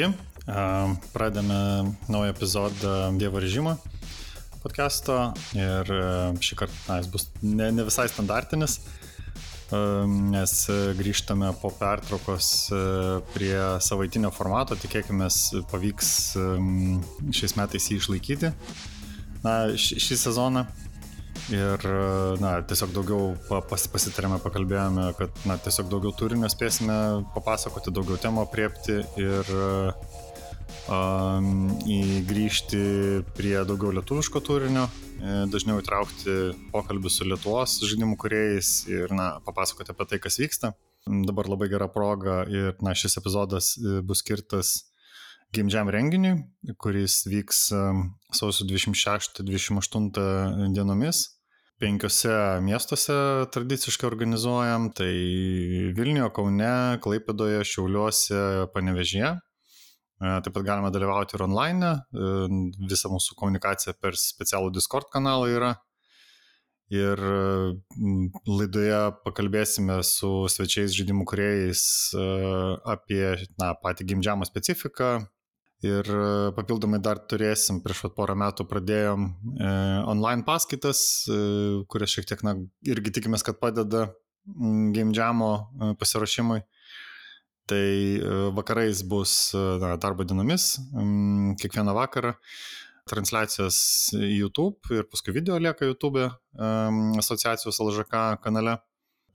Sveiki, pradame naują epizodą Dievo režimo podcast'o ir šį kartą na, jis bus ne, ne visai standartinis, nes grįžtame po pertraukos prie savaitinio formato, tikėkime pavyks šiais metais jį išlaikyti na, šį sezoną. Ir, na, tiesiog daugiau pas, pasitarėme, pakalbėjome, kad, na, tiesiog daugiau turinio spėsime papasakoti, daugiau temų apriepti ir um, grįžti prie daugiau lietuviško turinio, e, dažniau įtraukti pokalbį su Lietuvos žaidimų kuriejais ir, na, papasakoti apie tai, kas vyksta. Dabar labai gera proga ir, na, šis epizodas e, bus skirtas Game Jam renginiui, kuris vyks sausio 26-28 dienomis penkiose miestuose tradiciškai organizuojam, tai Vilniuje, Kaune, Klaipėdoje, Šiauliuose, Panevežyje. Taip pat galima dalyvauti ir online, visa mūsų komunikacija per specialų Discord kanalą yra. Ir laidoje pakalbėsime su svečiais žaidimų kuriejais apie na, patį gimdžiamo specifiką, Ir e, papildomai dar turėsim, prieš porą metų pradėjom e, online paskaitas, e, kurias šiek tiek, na, irgi tikimės, kad padeda mm, game jam'o e, pasiruošimui. Tai e, vakarais bus e, na, darbo dienomis, m, kiekvieną vakarą transliacijos į YouTube ir paskui video lieka YouTube e, asociacijos LŽK kanale.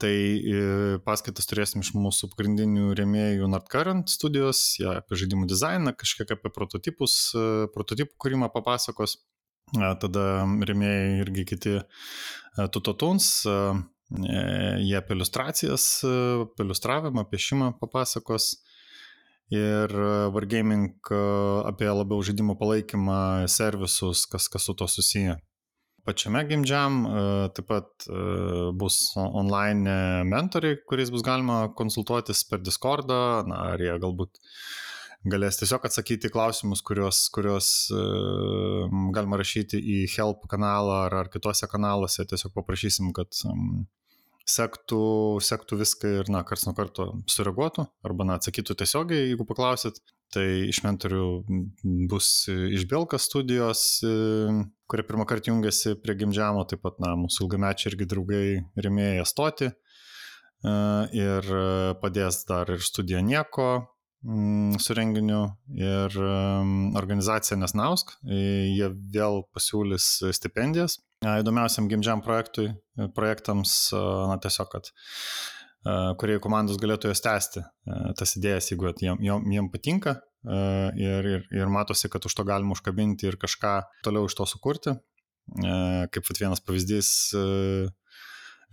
Tai e, paskaitas turėsim iš mūsų pagrindinių rėmėjų Nordcurrent studijos, jie apie žaidimų dizainą, kažkiek apie prototipus, e, prototipų kūrimą papasakos. Tada rėmėjai irgi kiti e, Tutotuns, jie apie iliustracijas, apie iliustravimą, piešimą papasakos. Ir Wargaming apie labiau žaidimų palaikymą, servisus, kas, kas su to susiję pačiame gimdžiam, e, taip pat e, bus online mentoriai, kuriais bus galima konsultuotis per Discordą, na, ar jie galbūt galės tiesiog atsakyti klausimus, kuriuos, kuriuos uh, galima rašyti į help kanalą ar, ar kitose kanaluose, tiesiog paprašysim, kad sektų, sektų viską ir, na, karts nuo karto sureaguotų arba, na, atsakytų tiesiogiai, jeigu paklausit. Tai iš mentorių bus iš Belka studijos, kurie pirmą kartą jungiasi prie gimdžiamo, taip pat, na, mūsų ilgamečiai irgi draugai remėjai stoti ir padės dar ir studija nieko su renginiu ir organizacija Nesnausk, jie vėl pasiūlys stipendijas. Įdomiausiam gimdžiam projektui, projektams, na tiesiog, kad kuriai komandos galėtų jas tęsti, tas idėjas, jeigu jiem, jiem, jiem patinka ir, ir, ir matosi, kad už to galima užkabinti ir kažką toliau iš to sukurti. Kaip vienas pavyzdys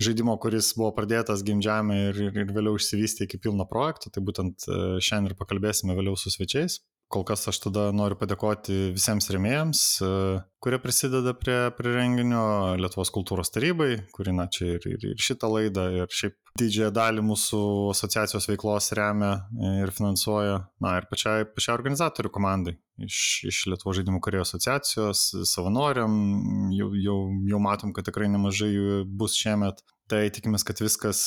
žaidimo, kuris buvo pradėtas gimdžiame ir, ir, ir vėliau išsivystė iki pilno projekto, tai būtent šiandien ir pakalbėsime vėliau su svečiais kol kas aš tada noriu padėkoti visiems remėjams, e, kurie prisideda prie, prie renginio, Lietuvos kultūros tarybai, kuri, na, čia ir, ir, ir šitą laidą, ir šiaip didžiąją dalį mūsų asociacijos veiklos remia ir finansuoja, na, ir pačiai, pačiai organizatorių komandai iš, iš Lietuvos žaidimų karėjo asociacijos, savanoriam, jau, jau, jau matom, kad tikrai nemažai jų bus šiemet. Tai tikimės, kad viskas,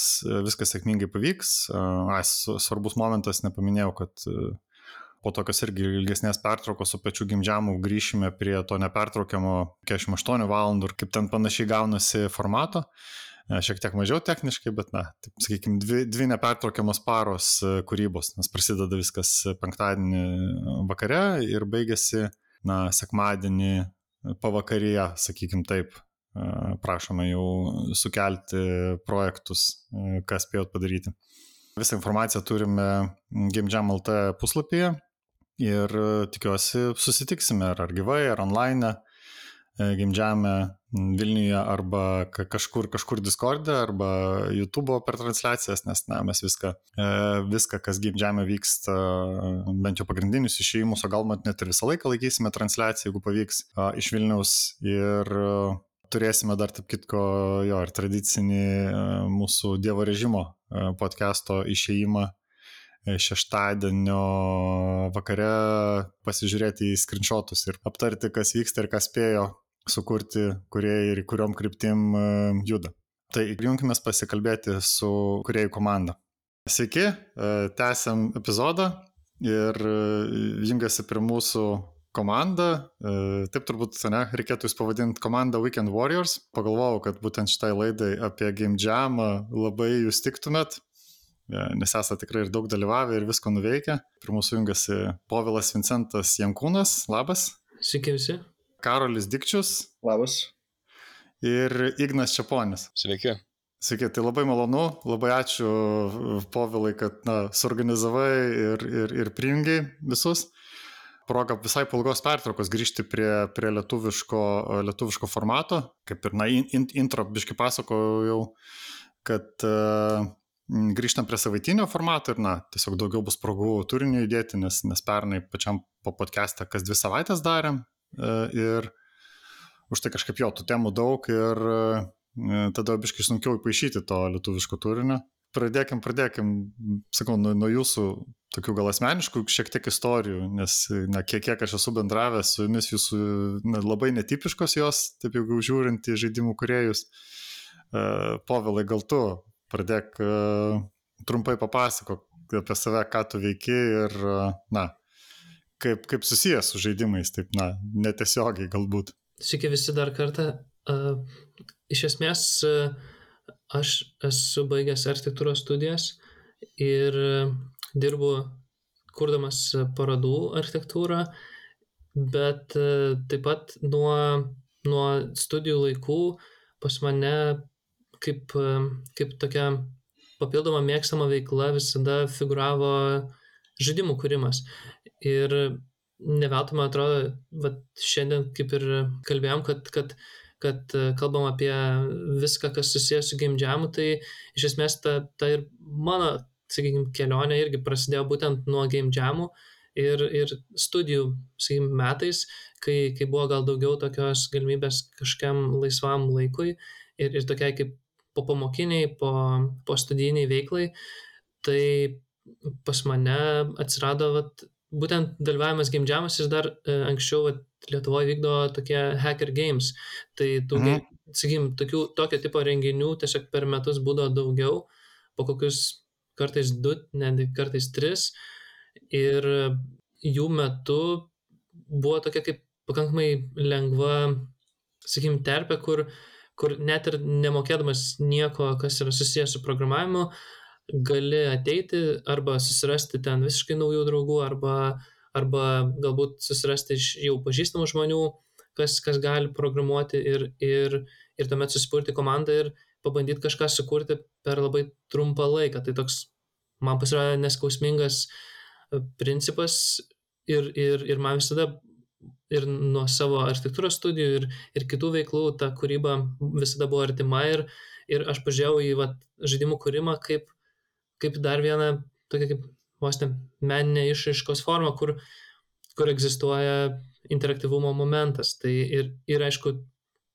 viskas sėkmingai pavyks. Ai, svarbus momentas, nepaminėjau, kad po tokios irgi ilgesnės pertraukos su pačiu gimdžiamu grįšime prie to nepertraukiamo 48 valandų ir kaip ten panašiai gaunasi formato. E, šiek tiek mažiau techniškai, bet, na, taip, sakykime, dvi, dvi nepertraukiamos paros e, kūrybos, nes prasideda viskas penktadienį vakare ir baigėsi, na, sekmadienį pavakaryje, sakykime taip, e, prašome jau sukelti projektus, ką spėjot padaryti. Visą informaciją turime GameJam.lt puslapyje, ir e, tikiuosi susitiksime ar, ar gyvai, ar online, e, gimdžiame Vilniuje arba kažkur, kažkur Discord'e arba YouTube per transliacijas, nes na, mes viską, e, viską, kas gimdžiame vyksta, bent jau pagrindinius išėjimus, o gal net ir visą laiką laikysime transliaciją, jeigu pavyks, iš Vilniaus ir turėsime dar, taip kitko, jo, ir tradicinį mūsų Dievo režimo podcast'o išėjimą šeštadienio vakare pasižiūrėti į skrinšotus ir aptarti, kas vyksta ir kas spėjo sukurti, kurie ir kuriuom kryptim e, juda. Tai junkime pasikalbėti su kuriejų komanda. Sveiki, e, tęsiam epizodą. ir jungiasi prie mūsų komanda, taip turbūt, ne, reikėtų jūs pavadinti komandą Weekend Warriors. Pagalvojau, kad būtent šitai laidai apie Game Jam labai jūs tiktumėt, nes esate tikrai ir daug dalyvavę ir visko nuveikę. Prie mūsų jungiasi Povilas Vincentas Jankūnas, labas. Sveiki visi. Karolis Dikčius. Labas. Ir Ignas Čiaponis. Sveiki. Sveiki, tai labai malonu, labai ačiū Povilai, kad na, suorganizavai ir, ir, ir prijungiai visus proga visai po ilgos pertraukos grįžti prie, prie lietuviško, lietuviško formato, kaip ir, na, in, intro biški pasakojau jau, kad uh, grįžtam prie savaitinio formato ir, na, tiesiog daugiau bus progų turinių įdėti, nes, nes pernai pačiam po podcastą kas dvi savaitės darėm ir už tai kažkaip jo, tų temų daug ir uh, tada biškai sunkiau įpašyti to lietuviško turinio. Pradėkim, pradėkim, sakau, nuo, nuo jūsų tokių gal asmeniškų šiek tiek istorijų, nes, na, kiek, kiek aš esu bendravęs su jumis, jūsų na, labai netipiškos jos, taip jau žiūrint į žaidimų kuriejus. Uh, Povilai, gal tu pradėk trumpai papasakok apie save, ką tu veiki ir, na, kaip, kaip susijęs su žaidimais, taip, na, netiesiogiai galbūt. Sveiki visi dar kartą. Uh, iš esmės, uh, aš esu baigęs architektūros studijas ir uh, dirbu kurdamas parodų architektūrą, bet e, taip pat nuo, nuo studijų laikų pas mane kaip, e, kaip tokia papildoma mėgstama veikla visada figuravo žaidimų kūrimas. Ir ne veltui, man atrodo, vat, šiandien kaip ir kalbėjom, kad, kad, kad e, kalbam apie viską, kas susijęs su game jamu, tai iš esmės ta, ta ir mano sakykime, kelionė irgi prasidėjo būtent nuo game jamų ir, ir studijų, sakykime, metais, kai, kai buvo gal daugiau tokios galimybės kažkam laisvam laikui ir, ir tokiai kaip po pamokiniai, po, po studijiniai veiklai, tai pas mane atsirado vat, būtent dalyvavimas game jamas ir dar e, anksčiau vat, Lietuvoje vykdo tokie hacker games. Tai, daugiai, mm. sakykim, tokių, tokio tipo renginių tiesiog per metus būdavo daugiau, po kokius kartais du, netgi kartais tris. Ir jų metu buvo tokia kaip pakankamai lengva, sakykim, terpė, kur, kur net ir nemokėdamas nieko, kas yra susijęs su programavimu, gali ateiti arba susirasti ten visiškai naujų draugų, arba, arba galbūt susirasti iš jau pažįstamų žmonių, kas, kas gali programuoti ir, ir, ir tuomet susipurti komandą ir pabandyti kažką sukurti per labai trumpą laiką. Tai toks man pasirodė neskausmingas e, principas ir, ir, ir man visada ir nuo savo architektūros studijų ir, ir kitų veiklų ta kūryba visada buvo artima ir, ir aš pažiūrėjau į vat, žaidimų kūrimą kaip, kaip dar vieną tokia kaip vos ne meninė išraiškos forma, kur, kur egzistuoja interaktyvumo momentas. Tai ir, ir aišku,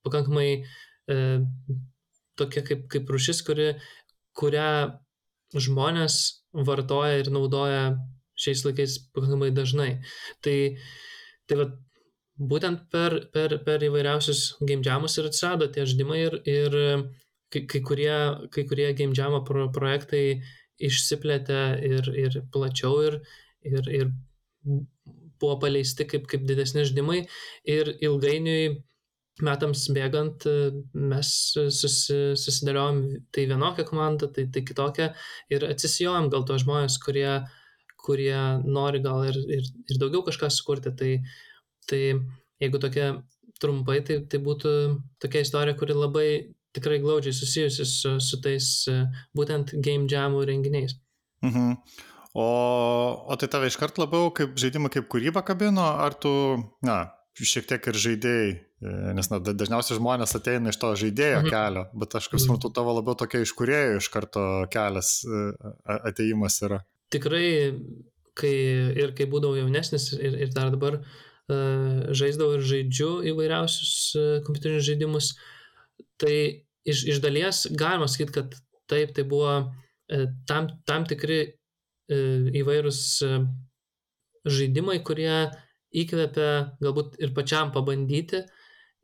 pakankamai e, tokia kaip, kaip rušis, kuri, kurią žmonės vartoja ir naudoja šiais laikais pakankamai dažnai. Tai, tai va, būtent per, per, per įvairiausius game jamus ir atsirado tie žaidimai ir, ir kai, kai, kurie, kai kurie game jamo pro, projektai išsiplėtė ir, ir plačiau ir, ir, ir buvo paleisti kaip, kaip didesni žaidimai ir ilgainiui metams bėgant mes susi, susidėliojom tai vienokią komandą, tai, tai kitokią ir atsisijojom gal tos žmonės, kurie, kurie nori gal ir, ir, ir daugiau kažką sukurti. Tai, tai jeigu tokia trumpai, tai, tai būtų tokia istorija, kuri labai tikrai glaudžiai susijusi su, su tais e, būtent game jamų renginiais. Mhm. O, o tai tave iškart labiau kaip žaidimą, kaip kūrybą kabino, ar tu, na, šiek tiek ir žaidėjai, e, nes na, dažniausiai žmonės ateina iš to žaidėjo mhm. kelio, bet aš kaip suprantu, tavo labiau tokia iš kuriejų iš karto kelias e, ateimas yra. Tikrai, kai ir kai būdavau jaunesnis ir, ir dar dabar uh, žaisdavau ir žaidžiu įvairiausius uh, kompiuterinius žaidimus, tai iš, iš dalies galima sakyti, kad taip, tai buvo uh, tam, tam tikri uh, įvairūs uh, žaidimai, kurie įkvepia galbūt ir pačiam pabandyti.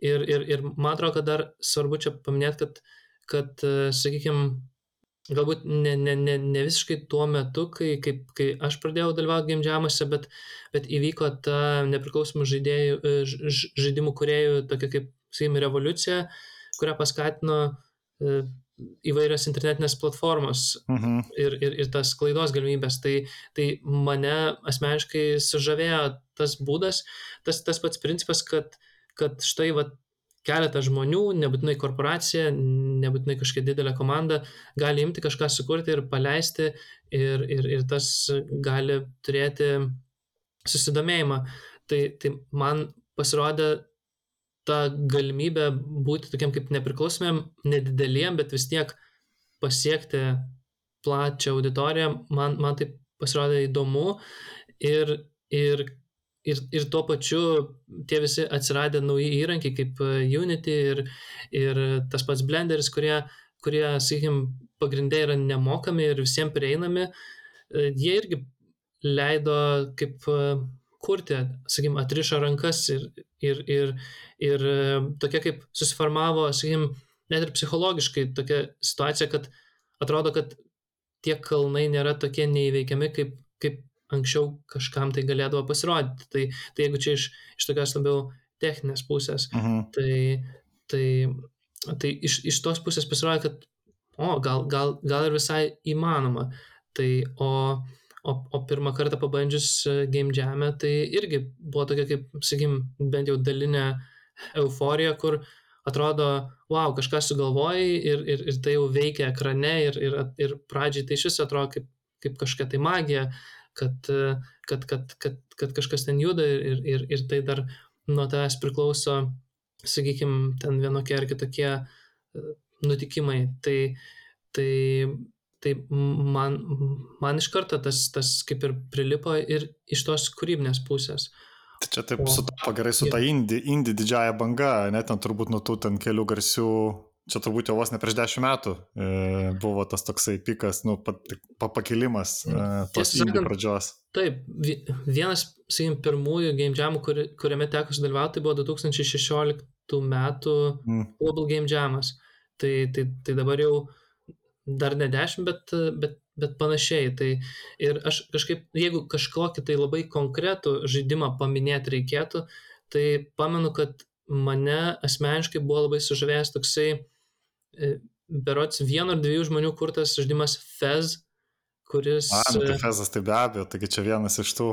Ir, ir, ir man atrodo, kad dar svarbu čia paminėti, kad, kad sakykime, galbūt ne, ne, ne, ne visiškai tuo metu, kai, kai, kai aš pradėjau dalyvauti game jamuose, bet, bet įvyko ta nepriklausomų žaidėjų, e, ž, žaidimų kuriejų tokia kaip, sakykime, revoliucija, kurią paskatino e, įvairios internetinės platformos Mhm. ir, ir, ir tas klaidos galimybės. Tai, tai mane asmeniškai sužavėjo tas būdas, tas, tas pats principas, kad, kad štai va, keletas žmonių, nebūtinai korporacija, nebūtinai kažkokia didelė komanda, gali imti kažką sukurti ir paleisti ir, ir, ir tas gali turėti susidomėjimą. Tai, tai man pasirodė ta galimybė būti tokiam kaip nepriklausomėm, nedideliem, bet vis tiek pasiekti plačią auditoriją, man, man tai pasirodė įdomu. Ir, ir ir, ir tuo pačiu tie visi atsiradę nauji įrankiai kaip e, Unity ir, ir tas pats Blenderis, kurie, kurie sakykime, pagrindai yra nemokami ir visiems prieinami, e, jie irgi leido kaip e, kurti, sakykime, atrišo rankas ir, ir, ir, ir tokia kaip susiformavo, sakykime, net ir psichologiškai tokia situacija, kad atrodo, kad tie kalnai nėra tokie neįveikiami, kaip, kaip anksčiau kažkam tai galėdavo pasirodyti. Tai, tai jeigu čia iš, iš tokios labiau techninės pusės, Mhm. tai, tai, tai iš, iš tos pusės pasirodė, kad o, gal, gal, gal ir visai įmanoma. Tai, o, o, o pirmą kartą pabandžius e, Game Jam'e, tai irgi buvo tokia, kaip, sakykim, bent jau dalinė euforija, kur atrodo, wow, kažką sugalvojai ir, ir, ir tai jau veikia ekrane ir, ir, ir pradžiai tai šis atrodo kaip, kaip kažkokia tai magija, kad, kad, kad, kad, kad kažkas ten juda ir, ir, ir tai dar nuo tavęs priklauso, sakykime, ten vienokie ar kitokie e, nutikimai. Tai, tai, tai man, man iš karto tas, tas kaip ir prilipo ir iš tos kūrybinės pusės. Tai čia taip sutapo gerai su ta indie, indie didžiaja banga, net ten turbūt nuo tų ten kelių garsių, čia turbūt jau vos ne prieš dešimt metų e, buvo tas toksai pikas, nu, pat, pa, e, tos Tiesą indie sakant, pradžios. Taip, vi- vienas, sakykime, pirmųjų game jamų, kuri, kuriame teko sudalyvauti, tai buvo 2016 metų Mm. Global Game Jamas. Tai, tai, tai dabar jau dar ne 10, bet, bet, bet panašiai. Tai ir aš kažkaip, jeigu kažkokį tai labai konkretų žaidimą paminėti reikėtų, tai pamenu, kad mane asmeniškai buvo labai sužavėjęs toksai e, berots vieno ar dviejų žmonių kurtas žaidimas Fez, kuris... A, nu, tai e, tai be abejo, taigi čia vienas iš tų,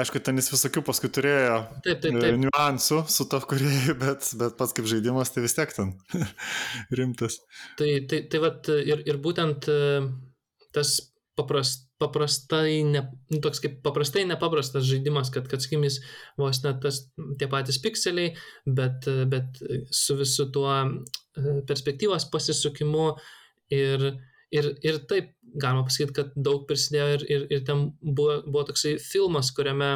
aišku, ten jis visokių paskui turėjo Taip, taip, e, taip. niuansų su to kuriejai, bet, bet pats kaip žaidimas tai vis tiek ten rimtas. Tai, tai, tai vat, ir, ir būtent e, tas paprast, paprastai, ne, nu, toks kaip paprastai nepaprastas žaidimas, kad, kad sakykim, jis vos net tas tie patys pikseliai, bet, e, bet su visu tuo e, perspektyvos pasisukimu ir, ir, ir taip galima pasakyti, kad daug prisidėjo ir, ir, ir ten buvo, buvo toksai filmas, kuriame,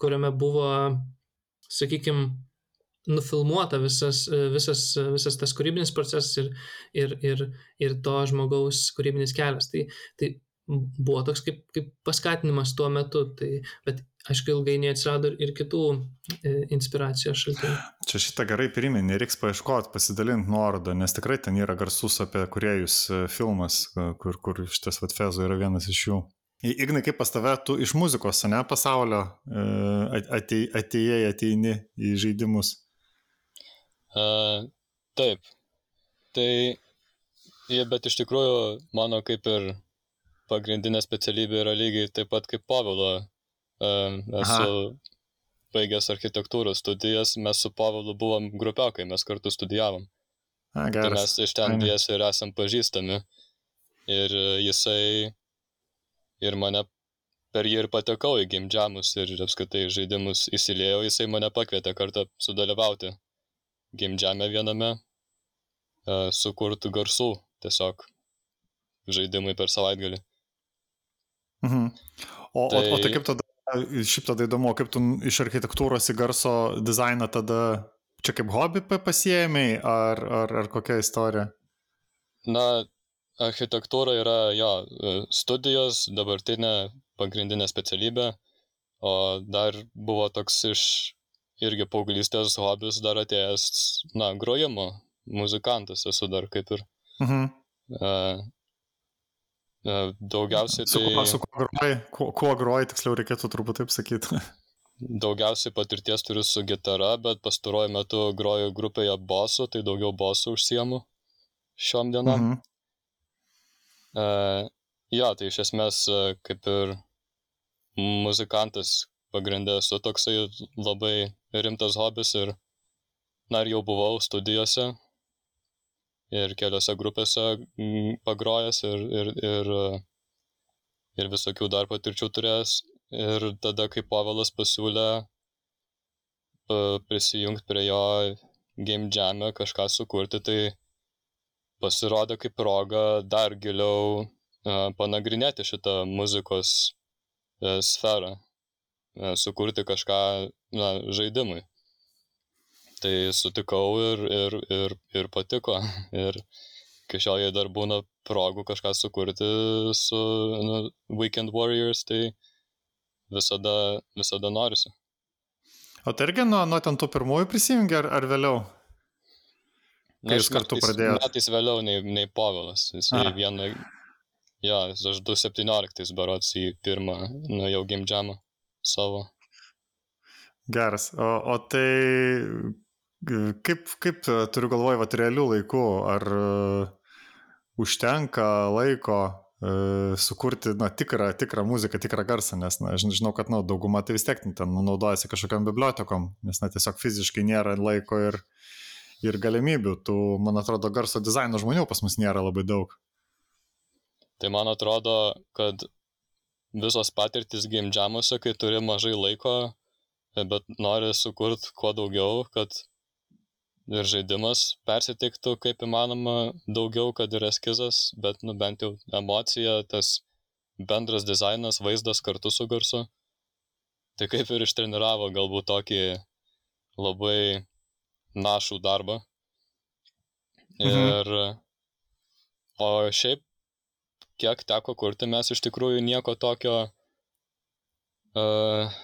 kuriame buvo, sakykime, nufilmuota visas, visas, visas tas kūrybinis procesas ir, ir, ir, ir to žmogaus kūrybinis kelias. Tai, tai buvo toks kaip, kaip paskatinimas tuo metu, tai, bet aišku, ilgainiui atsirado ir kitų e, inspiracijos šaltinių. Čia šitą gerai priminė, reiks paieškoti, pasidalinti nuorodą, nes tikrai ten yra garsus apie kuriejus e, filmas, e, kur, kur šitas Vatfezo yra vienas iš jų. Ignai, kaip pas tave, tu iš muzikos, ne pasaulio atėjai, ateini į žaidimus. Uh, taip. Tai, jie, bet iš tikrųjų mano kaip ir pagrindinė specialybė yra lygiai taip pat kaip Pavilo. Esu baigęs architektūros studijas, mes su Pavilu buvom grupiokai, mes kartu studijavom. A, Tai mes iš ten dviesi ir esam pažįstami. Ir e, jisai ir mane per jį ir patekau į gimdžiamus ir apskritai žaidimus įsiliejau, jisai mane pakvietė kartą sudalyvauti gimdžiame viename, uh, sukurtų garsų tiesiog žaidimui per savaitgalį. Mhm. O, tai... o, o tai Tai- kaip tada, šiaip tada įdomu, kaip tu iš architektūros į garso dizainą tada, čia kaip hobį pa- pasiėmei, ar, ar, ar kokia istorija? Na, architektūra yra jo e, studijos, dabartinė pagrindinė specialybė, o dar buvo toks iš irgi paauglystės hobis dar atėjęs, na, grojimo, muzikantas esu dar kaip ir. Mhm. Uh, E, Daugiausiai Su kuo, tai su kuo groji, kuo, kuo groji, tiksliau reikėtų turbūt taip sakyti. daugiausiai patirties turiu su gitara, bet pastaruoju metu groju grupėje bosų, tai daugiau bosų užsiemu šiom dienom. Mhm. Uh, jo, tai iš esmės e, kaip ir muzikantas pagrindė esu toksai labai rimtas hobis ir, na ir jau buvau studijose ir keliose grupėse mm, pagrojęs ir, ir, ir, e, ir visokių dar patirčių turėjęs. Ir tada, kai Pavelas pasiūlė prisijungti prie jo game jam'e kažką sukurti, tai pasirodė kaip proga dar giliau uh, panagrinėti šitą muzikos uh, sferą, sukurti kažką na, žaidimui. Tai sutikau ir, ir, ir, ir patiko. Ir iki šiol jei dar būna progų kažką sukurti su nu, Weekend Warriors, tai visada, visada norisi. O tai irgi nuo, nuo ten tų pirmųjų prisijungi ar, ar vėliau? Kai jūs kartu metais, pradėjot? Metais vėliau nei, nei Povilas. Jis A. į vieną, jo, aš 2017 berots į pirmą nuėjau gimdžiamą savo. Geras. O, o tai kaip, kaip e, turiu galvoj, va, realių laikų, ar uh, užtenka laiko uh, sukurti, na, tikrą, tikrą muziką, tikrą garsą, nes, na, žinau, kad, na, dauguma tai vis tiek ten nu, naudojasi kažkokiam bibliotekom, nes, na, tiesiog fiziškai nėra laiko ir, ir galimybių. Tų, man atrodo, garso dizaino žmonių pas mus nėra labai daug. Tai man atrodo, kad visos patirtis gimdžiamuose, kai turi mažai laiko, bet nori sukurti kuo daugiau, kad ir žaidimas persitiktų kaip įmanoma daugiau, kad ir eskizas, bet nu bent jau emocija, tas bendras dizainas, vaizdas kartu su garsu. Tai kaip ir ištreniravo galbūt tokį labai našų darbą. Mhm. Ir, o šiaip, kiek teko kurti, mes iš tikrųjų nieko tokio, uh,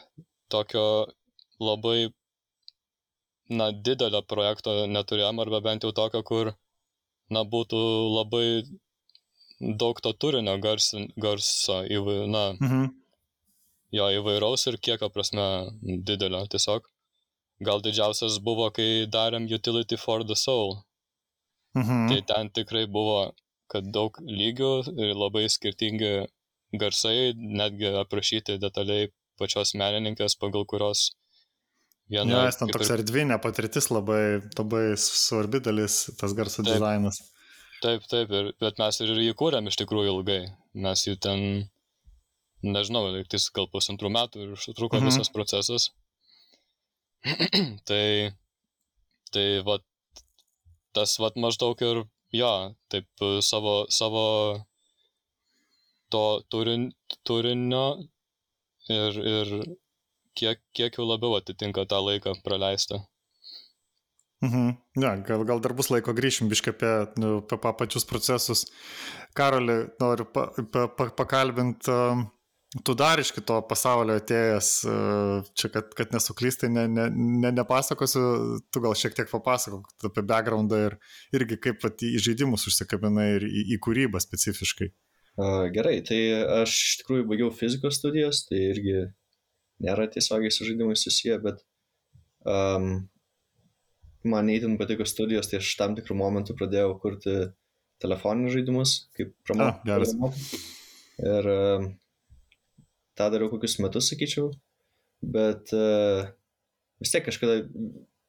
tokio labai, na, didelio projekto neturėjom, arba bent jau tokio, kur, na, būtų labai daug to turinio garsin, garso, įvai, na, Mhm. jo įvairaus ir kiekio prasme didelio tiesiog. Gal didžiausias buvo, kai darėm Utility for the Soul. Mhm. Tai ten tikrai buvo, kad daug lygių ir labai skirtingi garsai, netgi aprašyti detaliai pačios menininkės, pagal kurios viena... Jo, nes ten toks ir- erdvinė patirtis labai, labai svarbi dalis, tas garso Taip. dizainas. Taip, taip, ir, bet mes ir jį kūrėm iš tikrųjų ilgai. Mes jį ten, nežinau, lygtis gal pusantrų metų ir užtruko Mhm. visas procesas. tai, tai va, tas va maždaug ir, jo, taip savo, savo to turin, turinio ir, ir kiek, kiek jau labiau atitinka tą laiką praleistą. Mhm. Ja, gal, gal dar bus laiko grįšim biškai apie, nu, apie pa, pačius procesus. Karoli, noriu pa, pa, pa, pakalbinti, um, tu dar iš kito pasaulio atėjęs, uh, čia kad, kad nesuklystai, ne, ne, ne, nepasakosiu, tu gal šiek tiek papasakok apie backgroundą ir irgi kaip vat, į žaidimus užsikabinai ir į, į kūrybą specifiškai. A, Gerai, tai aš iš tikrųjų baigiau fizikos studijas, tai irgi nėra tiesiogiai su žaidimais susiję, bet um, man neįtin patiko studijos, tai aš tam tikrų momentų pradėjau kurti telefoninius žaidimus, kaip promo. Ah. Ir um, tą dariau kokius metus, sakyčiau, bet uh, vis tiek kažkada,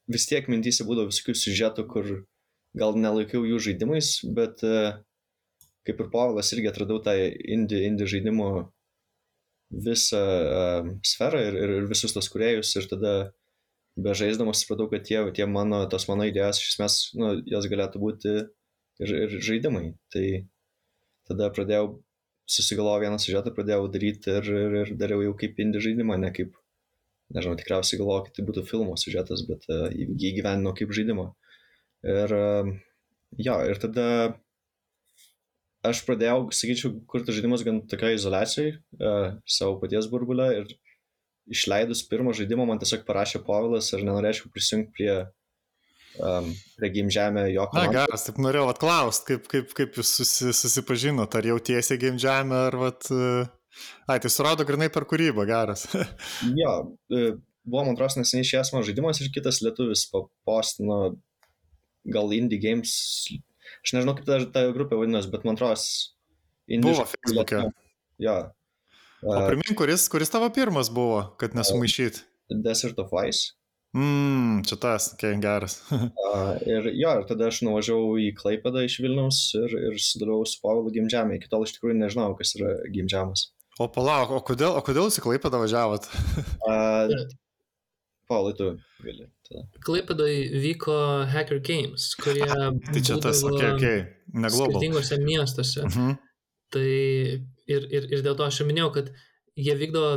vis tiek mintysi būdavo visokių siužetų, kur gal nelaikiau jų žaidimais, bet uh, kaip ir Povilas irgi atradau tą indie, indie žaidimų visą um, sferą ir, ir, ir visus tos kuriejus ir tada bežaisdamas supratau, kad tie, tie mano, tos mano idėjos iš esmės, nu, jos galėtų būti ir, ir žaidimai. Tai tada pradėjau, susigalvojau vieną siužetą, pradėjau daryti ir, ir, ir dariau jau kaip indie žaidimą, ne kaip, nežinau, tikriausiai galvojau, kad tai būtų filmo siužetas, bet uh, jį gyvenino kaip žaidimą. Ir uh, jo, ir tada aš pradėjau, sakyčiau, kurti žaidimus gan tokioje izolacijoje, uh, savo paties burbulę ir išleidus pirmą žaidimą man tiesiog parašė Povilas, ar nenorėčiau prisijungti prie um, prie Game Žemė jo Na, komandos. geras, taip norėjau atklausti, kaip, kaip, kaip jūs susi, susipažinot, ar jau tiesiai Jam, ar vat... e, Ai, tai surado grinai per kūrybą, geras. Jo, e, buvo, man atrodo, neseniai išėjęs mano žaidimas ir kitas lietuvis papostino gal Indie Games. Aš nežinau, kaip ta, ta grupė vadinasi, bet man atrodo, Indie Buvo Facebook'e. Jo. O primink, kuris, kuris tavo pirmas buvo, kad nesumaišyt. Desert of Ice. Mmm, čia tas, kai okay, geras. Uh, ir jo, ir tada aš nuvažiavau į Klaipedą iš Vilniaus ir, ir sudalyvau su Pavilu Gimdžiamė. Iki tol iš tikrųjų nežinau, kas yra Gimdžiamas. O palauk, o kodėl, o kodėl jūs į Klaipėdą važiavot? Uh, Paulai, tu gali. Tada. Klaipėdai vyko Hacker Games, kurie Tai čia tas, okei, okay, okei, okay. ne global. skirtingose miestuose. Mhm. Tai ir, ir, ir dėl to aš ir minėjau, kad jie vykdavo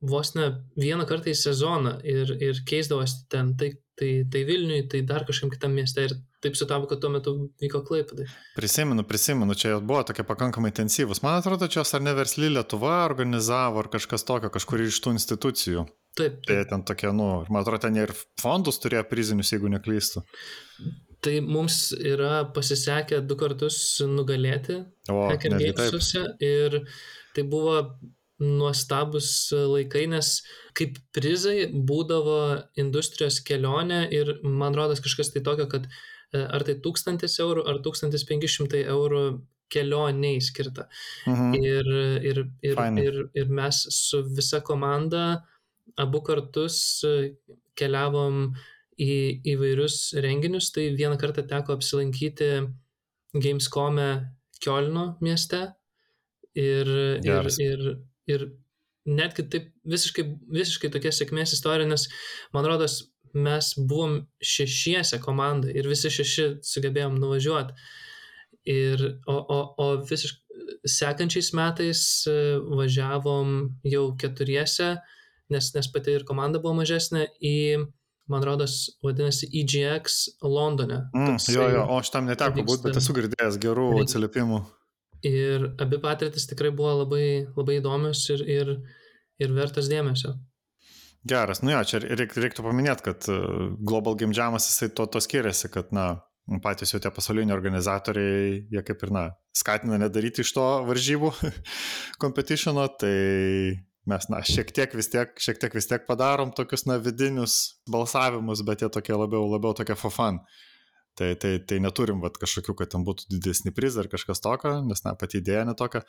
vos ne vieną kartą į sezoną ir, ir keisdavosi ten, tai, tai, tai Vilniui, tai dar kažkam kitam mieste ir taip sutapo, kad tuo metu vyko Klaipėdai. Prisimenu, prisimenu, čia jau buvo tokie pakankamai intensyvus. Man atrodo, čia ar ne versly Lietuva organizavo, ar kažkas tokio, kažkur iš tų institucijų. Taip, Tai ten tokie, nu, man atrodo, ten ir fondus turėjo prizinius, jeigu neklystu. Tai mums yra pasisekę du kartus nugalėti Hacker. Gamesuose ir tai buvo nuostabus laikai, nes kaip prizai būdavo industrijos kelionė ir man rodos kažkas tai tokio, kad e, ar tai 1000 eurų, ar 1500 eurų kelioniai skirta. Mhm. Ir, ir, ir, Fainai. ir, ir mes su visa komanda abu kartus e, keliavom į įvairius renginius. Tai vieną kartą teko apsilankyti Gamescome Kielno mieste. Ir, ir, Geras. ir, ir netgi taip visiškai, visiškai tokia sėkmės istorija, nes man rodos, mes buvom šešiese komandai ir visi šeši sugebėjom nuvažiuoti. Ir, o, o, o visiškai sekančiais metais e, važiavom jau keturiese, nes, nes pati ir komanda buvo mažesnė, į, man rodos, vadinasi EGX Londone. Mm, Toksai- jo, jo, o aš tam neteko būti, bet esu girdėjęs gerų Reikia- atsiliepimų. Ir abi patirtis tikrai buvo labai, labai įdomios ir, ir, ir vertas dėmesio. Geras, nu jo, čia reik, reiktų paminėti, kad e, Global Game Jamas jisai to, to skiriasi, kad, na, patys jau tie pasauliniai organizatoriai, jie kaip ir, na, skatina nedaryti iš to varžybų competitiono, tai mes, na, šiek tiek vis tiek, šiek tiek vis tiek padarom tokius, na, vidinius balsavimus, bet jie tokie labiau, labiau tokie for fun. Tai, tai, tai neturim vat, kažkokių, kad ten būtų didesni prizai ar kažkas tokio, nes, na, pati idėja netokia.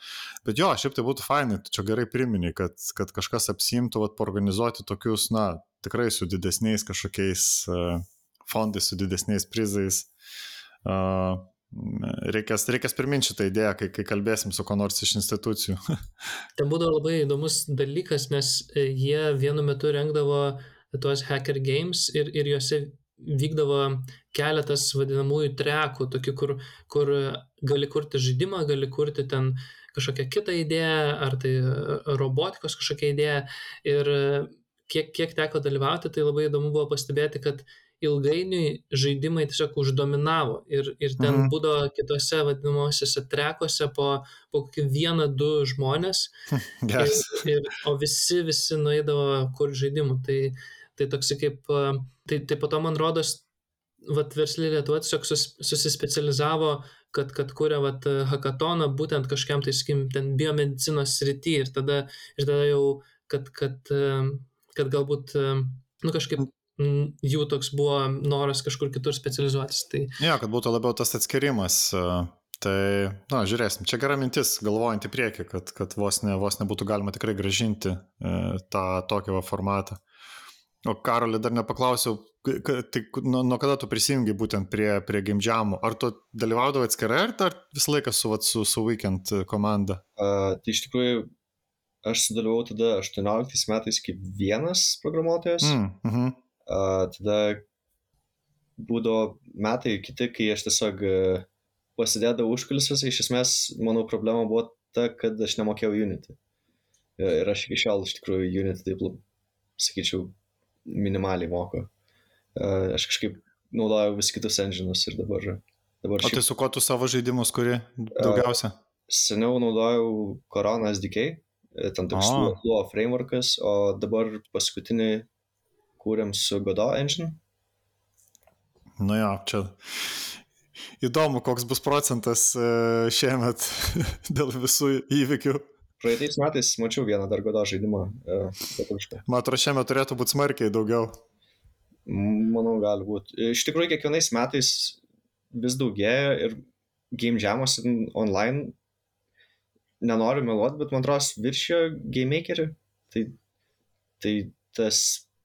Bet jo, šiaip tai būtų fainai, tu čia gerai primini, kad, kad kažkas apsimtų, vat, organizuoti tokius, na, tikrai su didesniais kažkokiais uh, fondais, su didesniais prizais. Uh, reikės, reikės priminti šitą idėją, kai, kai kalbėsim su ko nors iš institucijų. Ten būdavo labai įdomus dalykas, nes e, jie vienu metu rengdavo tuos hacker games ir, ir juose vykdavo keletas vadinamųjų trekų, tokių, kur, kur gali kurti žaidimą, gali kurti ten kažkokią kitą idėją, ar tai e, robotikos kažkokią idėją. Ir e, kiek, kiek teko dalyvauti, tai labai įdomu buvo pastebėti, kad ilgainiui žaidimai tiesiog uždominavo ir, ir ten Mhm. mhm. būdavo kitose vadinamosiose trekuose po, po kokį vieną, du žmonės Geras. Ir, ir, o visi, visi nueidavo kur žaidimų. Tai, tai toksai kaip, tai, tai po to man rodos, vat verslė Lietuva tiesiog sus, susispecializavo, kad, kad kuria vat hackatoną būtent kažkiam tai, sakykim, ten biomedicinos srity ir tada, ir tada jau, kad, kad, a, kad galbūt, a, nu kažkaip mm, jų toks buvo noras kažkur kitur specializuotis. Tai Jo, kad būtų labiau tas atskirimas. e, Tai, na, žiūrėsim, čia gera mintis, galvojant į priekį, kad, kad vos, ne, vos nebūtų galima tikrai gražinti e, tą tokį va formatą. O Karolį dar nepaklausiau, tai nuo, nuo kada tu prisijungi būtent prie, prie gimdžiamų? Ar tu dalyvaudavai atskirai, ar dar visą laiką su, vat, su, su Weekend komanda? Uh, tai iš tikrųjų, aš sudalyvau tada 18 metais kaip vienas programuotojas. Mm. Mm, mhm. Tada būdavo metai kiti, kai aš tiesiog uh, pasidėdavau užkulisiuose. Iš esmės, mano problema buvo ta, kad aš nemokėjau Unity. Ir ir aš iki šiol iš tikrųjų Unity taip, sakyčiau, minimaliai moku. Uh, aš kažkaip naudojau vis kitus enginus ir dabar, dabar O tai šiaip su kuo tu savo žaidimus kuri daugiausia? seniau naudojau Corona SDK, e, ten toks O. Lua frameworkas, o dabar paskutinį kūrėm su Godot engine. Nu jo, čia įdomu, koks bus procentas e, šiemet dėl visų įvykių. Praeitais metais mačiau vieną dar godo žaidimą. Uh, Man atrodo, šiemet turėtų būti smarkiai daugiau. Manau, gali būti. Iš tikrųjų, kiekvienais metais vis daugėja ir game jamos online, nenoriu meluoti, bet man atrodo, viršijo game makerį. Tai, tai tas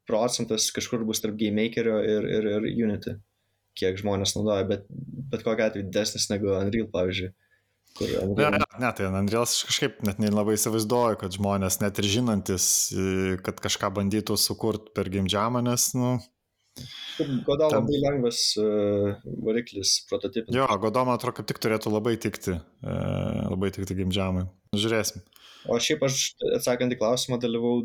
procentas kažkur bus tarp game makerio ir, ir, ir Unity, kiek žmonės naudoja, bet, bet kokia atveju didesnis negu Unreal, pavyzdžiui. Kur Unreal... Ne, ne, ne, tai Unreal aš kažkaip net nelabai įsivaizduoju, kad žmonės net ir žinantis, kad kažką bandytų sukurti per game jamą, nes, nu, Godo Ten... labai lengvas uh, variklis prototipas. Jo, Godo man atrodo, kaip tik turėtų labai tikti, uh, labai tikti gimdžiamui. Žiūrėsim. O šiaip aš atsakant į klausimą dalyvau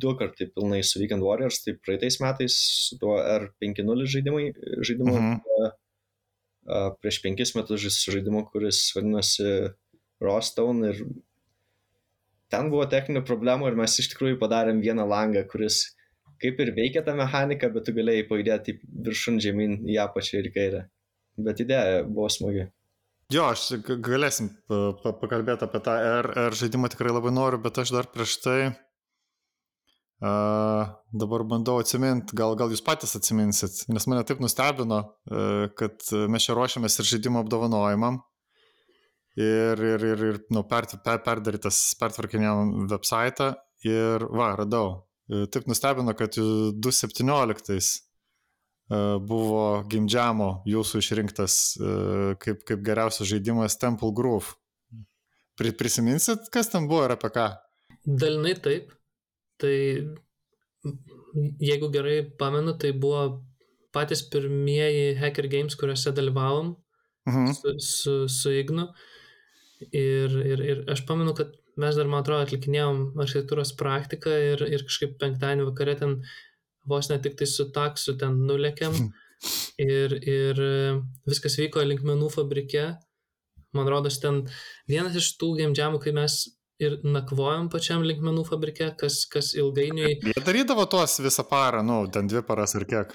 du kartai pilnai su Weekend Warriors, tai praeitais metais su tuo R5.0 žaidimai, žaidimu, uh -huh. uh, uh, prieš penkis metus su žaidimu, kuris vadinasi Rostone ir ten buvo techninių problemų ir mes iš tikrųjų padarėm vieną langą, kuris kaip ir veikia ta mechanika, bet tu galėjai pajudėti viršun žemyn į apačią ir kairę. Bet idėja buvo smagi. Jo, aš galėsim pakalbėti apie tą R, R žaidimą tikrai labai noriu, bet aš dar prieš tai uh, dabar bandau atsiminti, gal, gal jūs patys atsiminsit, nes mane taip nustebino, uh, kad mes čia ruošiamės ir žaidimo apdovanojimam. Ir, ir, ir, ir nu, per, per, perdarytas, pertvarkinėjom website ir va, radau, E, taip nustebino, kad 2017 e, buvo Gimdžiamo jūsų išrinktas e, kaip, kaip geriausias žaidimas Temple Groove. Prisiminsit, kas ten buvo ir apie ką? Dalinai taip. Tai jeigu gerai pamenu, tai buvo patys pirmieji Hacker Games, kuriuose dalyvavom uh mhm. su, su, su Ignu. Ir, ir, ir aš pamenu, kad mes dar, man atrodo, atlikinėjom architektūros praktiką ir, ir kažkaip penktadienį vakare ten vos ne tik tai su taksu ten nulėkiam ir, ir viskas vyko linkmenų fabrike. Man rodos, ten vienas iš tų game jamų, kai mes ir nakvojom pačiam linkmenų fabrike, kas, kas ilgainiui... Jie darydavo tuos visą parą, nu, ten dvi paras ir kiek.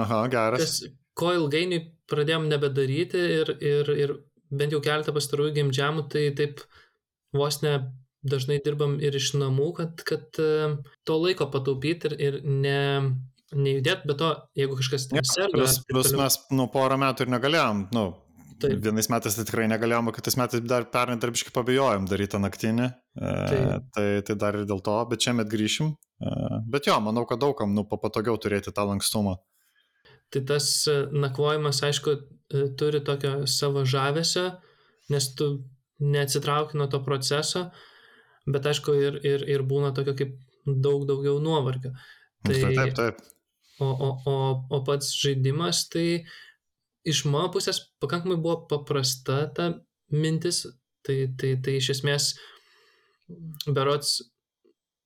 Aha, geras. Kas, ko ilgainiui pradėjom nebedaryti ir, ir, ir bent jau keletą pastarųjų game jamų, tai taip vos ne dažnai dirbam ir iš namų, kad, kad e, to laiko pataupyti ir, ir ne, nejudėti, bet to, jeigu kažkas ten serga. Plus, plus toliau... mes, nu, porą metų ir negalėjom, nu, Taip. Vienais metais tai tikrai negalėjom, o kitais metais dar pernai darbiškai pabijojom daryti naktinį. E, tai, tai dar ir dėl to, bet čia met grįšim. E, bet jo, manau, kad daugam nu, patogiau turėti tą lankstumą. Tai tas e, nakvojimas, aišku, e, turi tokio savo žavesio, nes tu neatsitrauki nuo to proceso, bet aišku ir, ir, ir būna tokio kaip daug daugiau nuovargio. Tai, taip, taip. O, o, o, o pats žaidimas, tai iš mano pusės pakankamai buvo paprasta ta mintis, tai, tai, tai iš esmės berots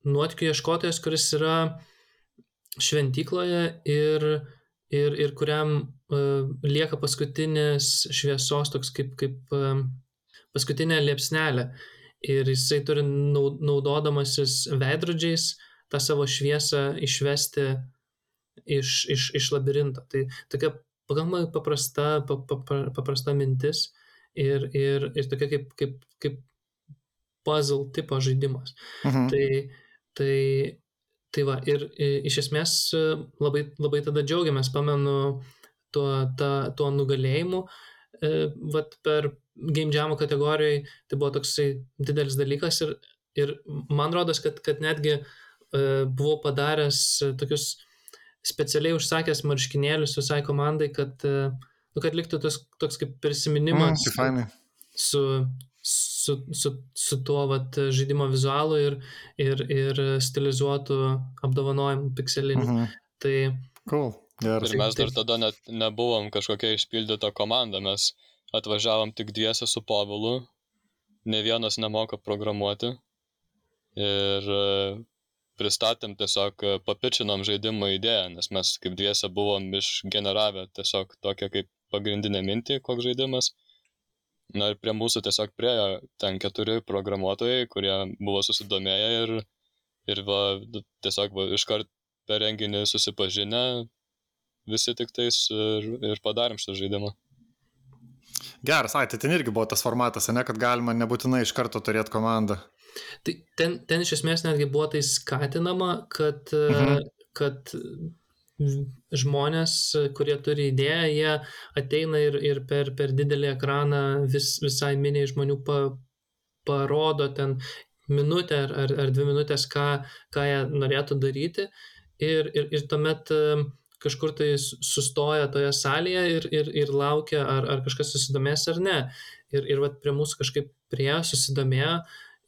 nuotikių ieškotojas, kuris yra šventykloje ir, ir, ir kuriam uh, lieka paskutinis šviesos toks kaip, kaip uh, paskutinę liepsnelę ir jisai turi naudodamasis veidrodžiais tą savo šviesą išvesti iš, iš, iš labirinto. Tai tokia pakankamai paprasta, pa, pa, paprasta mintis ir, ir, ir tokia kaip, kaip, kaip puzzle tipo žaidimas. Mhm. Tai, tai, tai va, ir, ir iš esmės labai, labai tada džiaugiamės, pamenu, tuo, ta, tuo nugalėjimu, e, vat per game jamų kategorijoje tai buvo toksai didelis dalykas ir, ir man rodos, kad, kad netgi uh, buvau padaręs tokius specialiai užsakęs marškinėlius visai komandai, kad, uh, nu, kad liktų tos, toks kaip prisiminimas mm, su, su, su, su tuo vat, žaidimo vizualu ir, ir, ir stilizuotų apdovanojimų pikselinių. Mm -hmm. Tai cool. Geras. Ir mes dar tada net nebuvom kažkokia išpildyta komanda, mes atvažiavom tik dviese su Povilu, ne vienas nemoka programuoti ir e, pristatėm tiesiog, e, papičinom žaidimo idėją, nes mes kaip dviese buvom išgeneravę tiesiog tokią kaip pagrindinę mintį, koks žaidimas. Na ir prie mūsų tiesiog priejo ten keturi programuotojai, kurie buvo susidomėję ir, ir va, tiesiog va, iškart per renginį susipažinę, visi tik tais ir, ir padarėm šitą žaidimą. Geras, ai, tai ten irgi buvo tas formatas, ne, kad galima nebūtinai iš karto turėti komandą. Tai ten, ten iš esmės netgi buvo tai skatinama, kad, mhm. kad žmonės, kurie turi idėją, jie ateina ir, ir per, per didelį ekraną vis, visai miniai žmonių pa, parodo ten minutę ar, ar, ar dvi minutės, ką, ką jie norėtų daryti. Ir, ir, ir tuomet kažkur tai sustoja toje salėje ir, ir, ir laukia, ar, ar kažkas susidomės ar ne. Ir, ir vat, prie mūsų kažkaip prie susidomėjo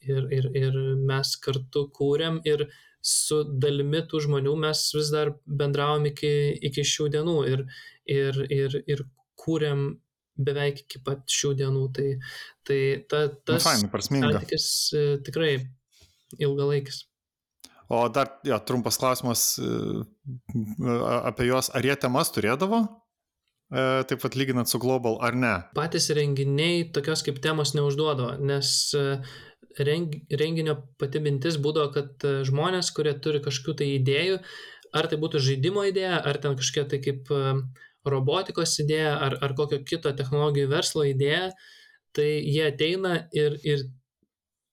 ir, ir, ir mes kartu kūrėm ir su dalimi tų žmonių mes vis dar bendravom iki, iki šių dienų ir, ir, ir, ir kūrėm beveik iki pat šių dienų. Tai, tai ta, Nu, tas fainai, prasminga. santykis e, tikrai ilgalaikis. O dar, jo, trumpas klausimas e, apie juos. Ar jie temas turėdavo? E, Taip pat lyginant su Global ar ne? patys renginiai tokios kaip temos neužduodavo, nes e, reng, renginio pati mintis būdavo, kad žmonės, kurie turi kažkokių tai idėjų, ar tai būtų žaidimo idėja, ar ten kažkokia tai kaip robotikos idėja, ar, ar kokio kito technologijų verslo idėja, tai jie ateina ir, ir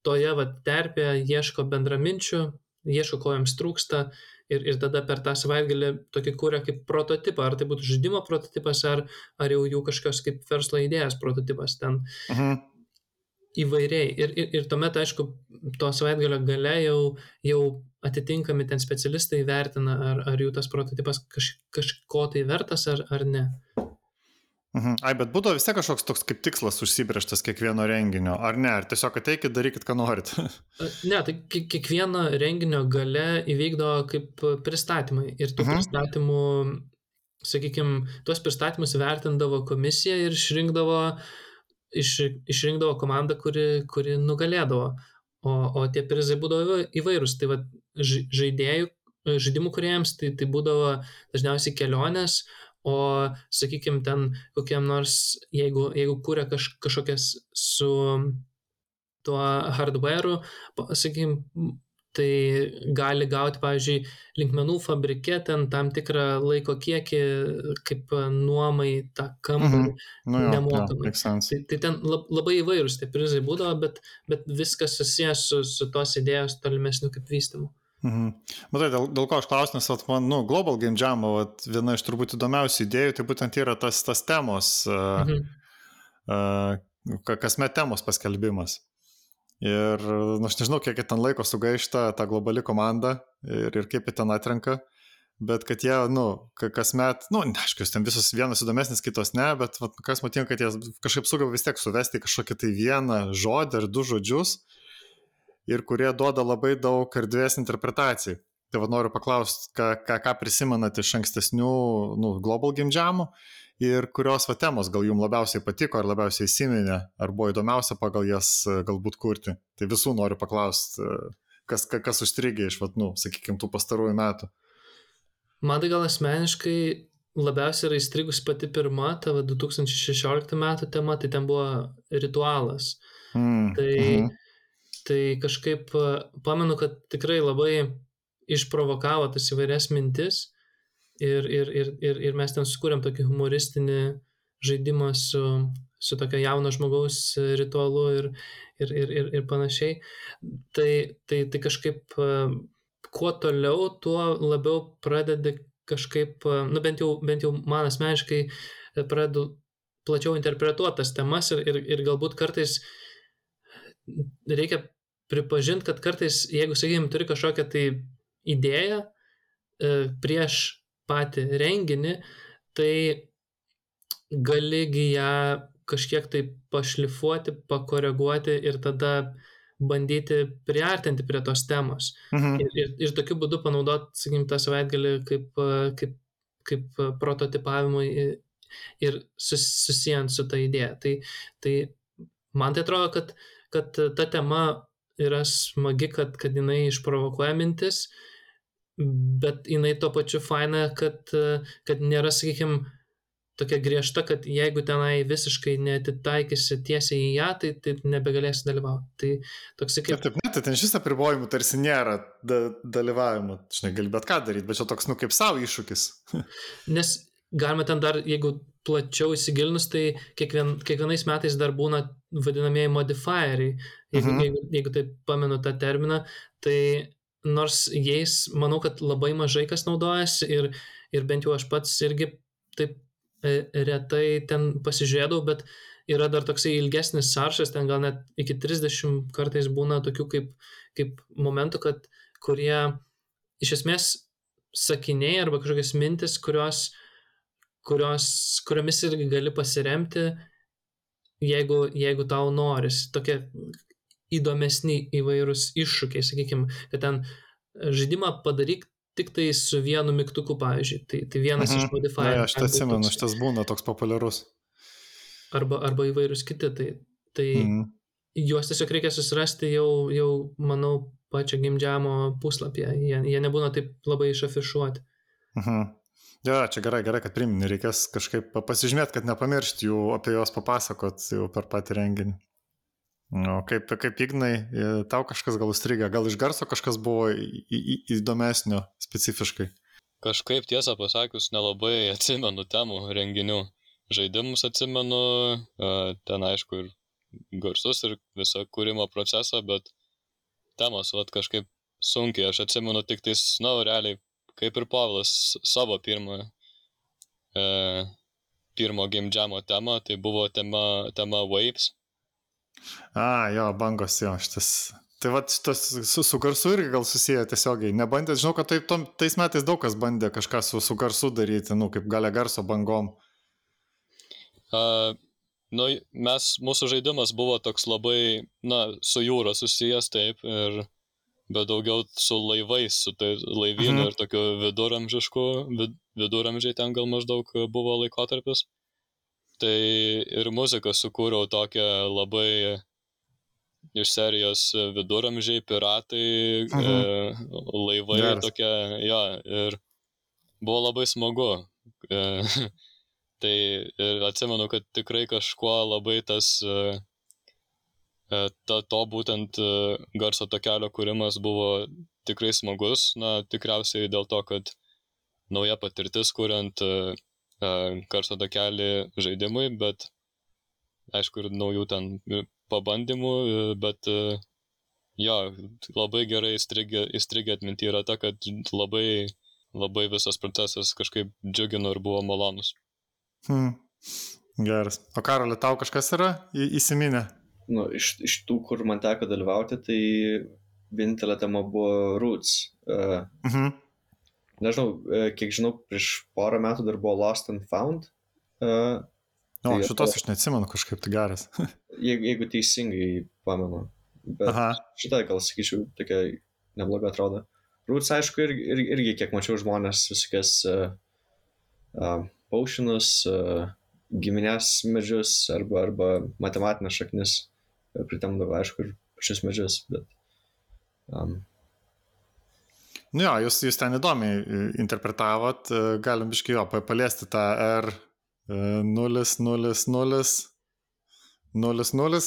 toje vat, terpėje ieško bendraminčių, ieško, ko jiems trūksta. Ir, ir tada per tą savaitgalį tokį kūrė kaip prototipą, ar tai būtų žaidimo prototipas, ar, ar jau jų kažkokios kaip verslo idėjas prototipas ten Mhm. įvairiai. Ir, ir, ir tuomet, aišku, to savaitgalio gale jau, jau atitinkami ten specialistai vertina, ar, ar jų tas prototipas kaž, kažko tai vertas ar, ar ne. Mhm. Ai, bet būdavo vis tiek kažkoks toks kaip tikslas užsibrieštas kiekvieno renginio, ar ne? Ar tiesiog ateikit, darykit, ką norit. Ne, tai ki- kiekvieno renginio gale įvykdo kaip pristatymai. Ir tų Mhm. pristatymų, sakykime, tuos pristatymus vertindavo komisija ir išrinkdavo, iš, išrinkdavo komandą, kuri, kuri nugalėdavo. O, o tie prizai būdavo įva- įvairūs. Tai va, žaidėjų, žaidimų kuriejams tai, tai būdavo dažniausiai kelionės, o, sakykime, ten kokiam nors, jeigu, jeigu kūrė kaž, kažkokias su tuo hardware'u, sakykime, tai gali gauti, pavyzdžiui, linkmenų fabrike ten tam tikrą laiko kiekį, kaip nuomai tą kambarį. Mhm. Nu, jo, jo, Nemokamai. sense. Tai, tai ten lab, labai įvairūs tie prizai būdavo, bet, bet viskas susijęs su, su tos idėjos tolimesniu kaip vystimu. Mhm. Matai, dėl, dėl ko aš klausiu, nes vat, man, nu, Global Game Jam, vat, viena iš turbūt įdomiausių idėjų, tai būtent yra tas, tas temos, uh, Mhm. uh, ka- kasmet temos paskelbimas. Ir, nu, aš nežinau, kiek ten laiko sugaišta ta globali komanda ir, ir kaip jie ten atrenka, bet kad jie, nu, ka- kasmet, nu, aišku, ten visos vienos įdomesnės, kitos ne, bet vat, kas matėjo, kad jie kažkaip sugeba vis tiek suvesti kažkokį tai vieną žodį ar du žodžius ir kurie duoda labai daug erdvės interpretacijai. Tai vad noriu paklausti, ką, ką, ką prisimenate iš ankstesnių nu, Global Game Jamų ir kurios va temos gal jums labiausiai patiko ar labiausiai įsiminė, ar buvo įdomiausia pagal jas e, galbūt kurti. Tai visų noriu paklausti, kas, ka- kas užstrigė iš, vat, nu, sakykime, tų pastarųjų metų. Man tai gal asmeniškai labiausiai yra įstrigus pati pirma, ta va, 2016 metų tema, tai ten buvo ritualas. Mm, Tai, mhm. Tai kažkaip a, pamenu, kad tikrai labai išprovokavo tas įvairias mintis ir, ir, ir, ir, ir mes ten sukūrėm tokį humoristinį žaidimą su, su tokio jauno žmogaus ritualu ir, ir, ir, ir, ir panašiai. Tai, tai, tai kažkaip a, kuo toliau, tuo labiau pradedi kažkaip, a, nu bent jau, bent jau man asmeniškai e, pradedu plačiau interpretuoti tas temas ir, ir, ir galbūt kartais reikia pripažinti, kad kartais, jeigu, sakykime, turi kažkokią tai idėją e, prieš patį renginį, tai galigi ją kažkiek tai pašlifuoti, pakoreguoti ir tada bandyti priartinti prie tos temos. Mhm. Ir, ir, ir tokiu būdu panaudoti, sakykim, tą savaitgalį kaip, e, kaip, kaip prototipavimui ir, sus, susijęs su ta idėja. Tai, tai man tai atrodo, kad, kad ta tema yra smagi, kad, kad jinai išprovokuoja mintis, bet jinai tuo pačiu faina, kad, kad nėra, sakykime, tokia griežta, kad jeigu tenai visiškai netitaikysi tiesiai į ją, tai, tai nebegalėsi dalyvauti. Tai toksai Taip, kaip... taip, ne, tai ten šis apribojimų tarsi nėra da, dalyvavimo. Žinai, gali bet ką daryti, bet čia toks, nu, kaip savo iššūkis. Nes galima ten dar, jeigu plačiau įsigilinus, tai kiekvien, kiekvienais metais dar būna vadinamieji modifieriai, jeigu, mhm. jeigu, jeigu taip pamenu tą terminą, tai nors jais manau, kad labai mažai kas naudojasi ir, ir bent jau aš pats irgi taip e, retai ten pasižiūrėdavau, bet yra dar toksai ilgesnis sąrašas, ten gal net iki 30 kartais būna tokių kaip, kaip momentų, kad kurie iš esmės sakiniai arba kažkokios mintis, kurios, kurios, kuriomis irgi gali pasiremti, jeigu, jeigu tau noris. Tokie įdomesni įvairūs iššūkiai, sakykime, kad ten žaidimą padaryk tik tai su vienu mygtuku, pavyzdžiui. Tai, tai vienas mhm. iš modifierų. Ja, aš tai atsimenu, šitas būna toks populiarus. Arba, arba įvairūs kiti. Tai, tai mhm. juos tiesiog reikia susirasti jau, jau manau, pačio gimdžiamo puslapyje. Jie, jie nebūna taip labai išafišuoti. Mhm. Ja, čia gerai, gerai, kad priminė, reikės kažkaip pasižymėti, kad nepamiršti jų apie juos papasakot jau per patį renginį. O kaip, kaip Ignai, e, tau kažkas gal užstrigė, gal iš garso kažkas buvo į, į, įdomesnio specifiškai? Kažkaip tiesą pasakius, nelabai atsimenu temų renginių. Žaidimus atsimenu, e, ten aišku ir garsus ir visą kūrimo procesą, bet temos, vat kažkaip sunkiai, aš atsimenu tik tais, na, realiai, kaip ir Pavlas savo pirmą, e, pirmo game jam'o temą, tai buvo tema, tema Waves A, jo, bangos jo, šitas. Tai va, šitas su, su garsu irgi gal susiję tiesiogiai. Nebandėt, žinau, kad taip, tom, tais metais daug kas bandė kažką su, su garsu daryti, nu, kaip galia garso bangom. Uh, nu, mes, mūsų žaidimas buvo toks labai, na, su jūra susijęs taip, ir, bet daugiau su laivais, su tai laivynu mhm. ir tokiu viduramžišku, vid, viduramžiai ten gal maždaug buvo laikotarpis. Tai ir muziką sukūriau tokią labai iš serijos viduramžiai, piratai, mhm. e, laivai Geras. tokia, jo, ir buvo labai smagu. E, tai ir atsimenu, kad tikrai kažkuo labai tas, e ta, to būtent e, garso takelio kūrimas buvo tikrai smagus, na, tikriausiai dėl to, kad nauja patirtis kuriant e, garso takelį žaidimui, bet aišku ir naujų ten pabandymų, bet jo, labai gerai įstrigę, įstrigę atminti yra ta, kad labai, labai visas procesas kažkaip džiugino ir buvo malonus. Hmm. Geras. O Karolė, tau kažkas yra įsiminę? Nu, iš, iš tų, kur man teko dalyvauti, tai vienintelė tema buvo Roots. Uh, uh -huh nežinau, e, kiek žinau, prieš porą metų dar buvo Lost and Found. Uh, o, tai šitos aš neatsimenu kažkaip tai geras. jeigu, jeigu teisingai pamenu. Bet Aha. šitą gal sakyčiau, tokia nebloga atrodo. Roots, aišku, irgi, irgi, irgi kiek mačiau žmonės visokias uh, uh, paušinus, uh, giminės medžius arba, arba matematinės šaknis pritemdavo, aišku, ir pačius medžius, bet um, Nu jo, jūs, jūs ten įdomiai e, interpretavot, e, galim biškai jo paliesti tą R0, 0, 0, 0, 0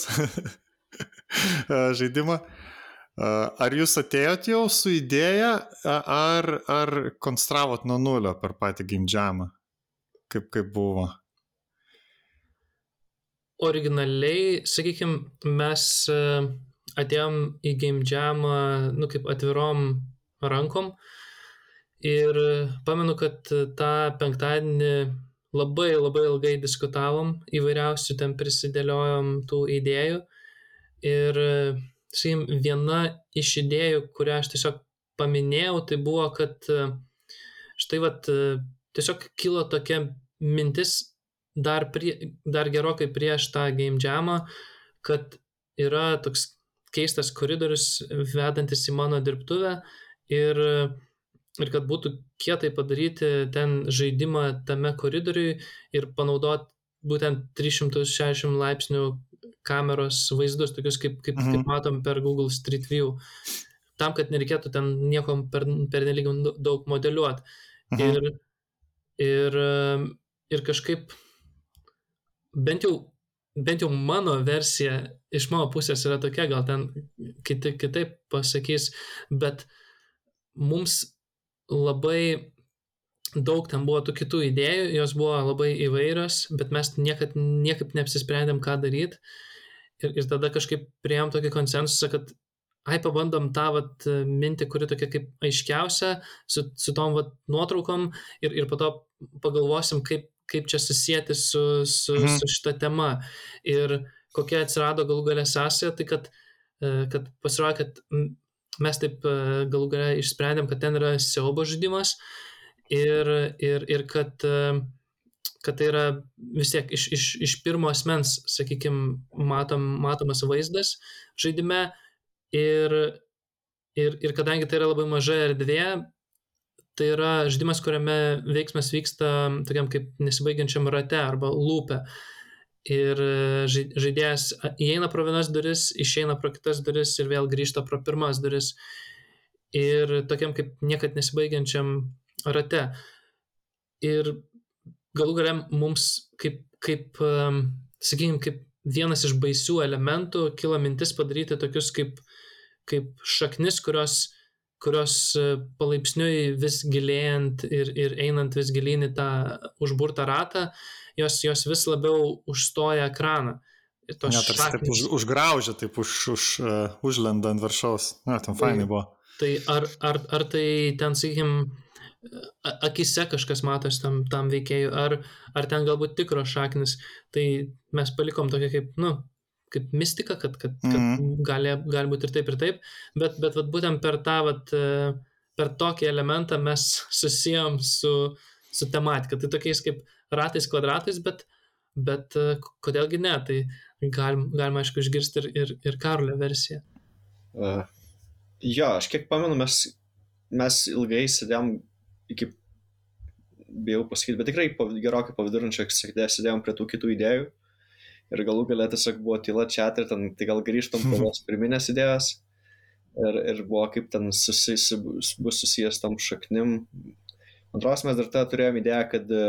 žaidimą. E, ar jūs atėjot jau su idėja, ar, ar konstravot nuo nulio per patį gimdžiamą? Kaip, kaip buvo? Originaliai, sakykime, mes atėjom į gimdžiamą, nu, kaip atvirom rankom. Ir pamenu, kad tą penktadienį labai labai ilgai diskutavom, įvairiausių ten prisidėliojom tų idėjų. Ir, sakykim, viena iš idėjų, kurią aš tiesiog paminėjau, tai buvo, kad štai vat tiesiog kilo tokia mintis dar, prie, dar gerokai prieš tą game jamą, kad yra toks keistas koridorius vedantis į mano dirbtuvę ir, ir kad būtų kietai padaryti ten žaidimą tame koridoriui ir panaudoti būtent 360 laipsnių kameros vaizdus, tokius kaip, kaip, mhm. kaip matom per Google Street View, tam, kad nereikėtų ten nieko per, per nelik daug modeliuoti. Mhm. Ir, ir, ir kažkaip bent jau, bent jau mano versija iš mano pusės yra tokia, gal ten kiti, kitaip pasakys, bet mums labai daug ten buvo tų kitų idėjų, jos buvo labai įvairios, bet mes niekad, niekaip neapsisprendėm, ką daryti. Ir, ir tada kažkaip prieėm tokį konsensusą, kad ai pabandom tą vat, mintį, kuri tokia kaip aiškiausia, su, su tom vat, nuotraukom ir, ir po to pagalvosim, kaip, kaip čia susijęti su, su, mhm. su šita tema. Ir kokia atsirado galų galę sąsaja, tai kad, e, kad pasirodė, kad mes taip e, galų galę išsprendėm, kad ten yra siaubo žaidimas ir, ir, ir kad, kad tai yra vis tiek iš, iš, iš pirmo asmens, sakykime, matom, matomas vaizdas žaidime ir, ir, ir kadangi tai yra labai maža erdvė, tai yra žaidimas, kuriame veiksmas vyksta tokiam kaip nesibaigiančiam rate arba lūpe. Ir žaidėjas įeina pro vienas duris, išeina pro kitas duris ir vėl grįžta pro pirmas duris. Ir tokiam kaip niekad nesibaigiančiam rate. Ir galų gale mums kaip, kaip sakykime, kaip vienas iš baisių elementų kilo mintis padaryti tokius kaip, kaip šaknis, kurios, kurios e, palaipsniui vis gilėjant ir, ir einant vis gilyn į tą užburtą ratą, jos, jos vis labiau užstoja ekraną. Ir tos Net šaknis... taip už, užgraužia, taip už, už, uh, užlenda ant viršaus. Na, tam fainai buvo. Tai ar, ar, ar tai ten, sakykime, akise kažkas matosi tam, tam veikėjui, ar, ar ten galbūt tikros šaknis. Tai mes palikom tokia kaip, nu, kaip mistika, kad, kad, kad mm -hmm. gali, gali būti ir taip, ir taip, bet, bet vat, būtent per tą, vat, per tokį elementą mes susijom su, su tematika. Tai tokiais kaip ratais, kvadratais, bet, bet kodėlgi ne, tai galim, galima aišku išgirsti ir, ir, ir Karolio versiją. Uh, jo, aš kiek pamenu, mes, mes ilgai sėdėm iki, bijau pasakyti, bet tikrai po, gerokai po vidurančio sėdėjom prie tų kitų idėjų. Ir galų galę tiesiog buvo tyla čia ir ten, tai gal grįžtam prie tos pirminės idėjos. Ir, ir buvo kaip ten susisi, bus susijęs tam šaknim. Antros mes dar tą turėjom idėją, kad e,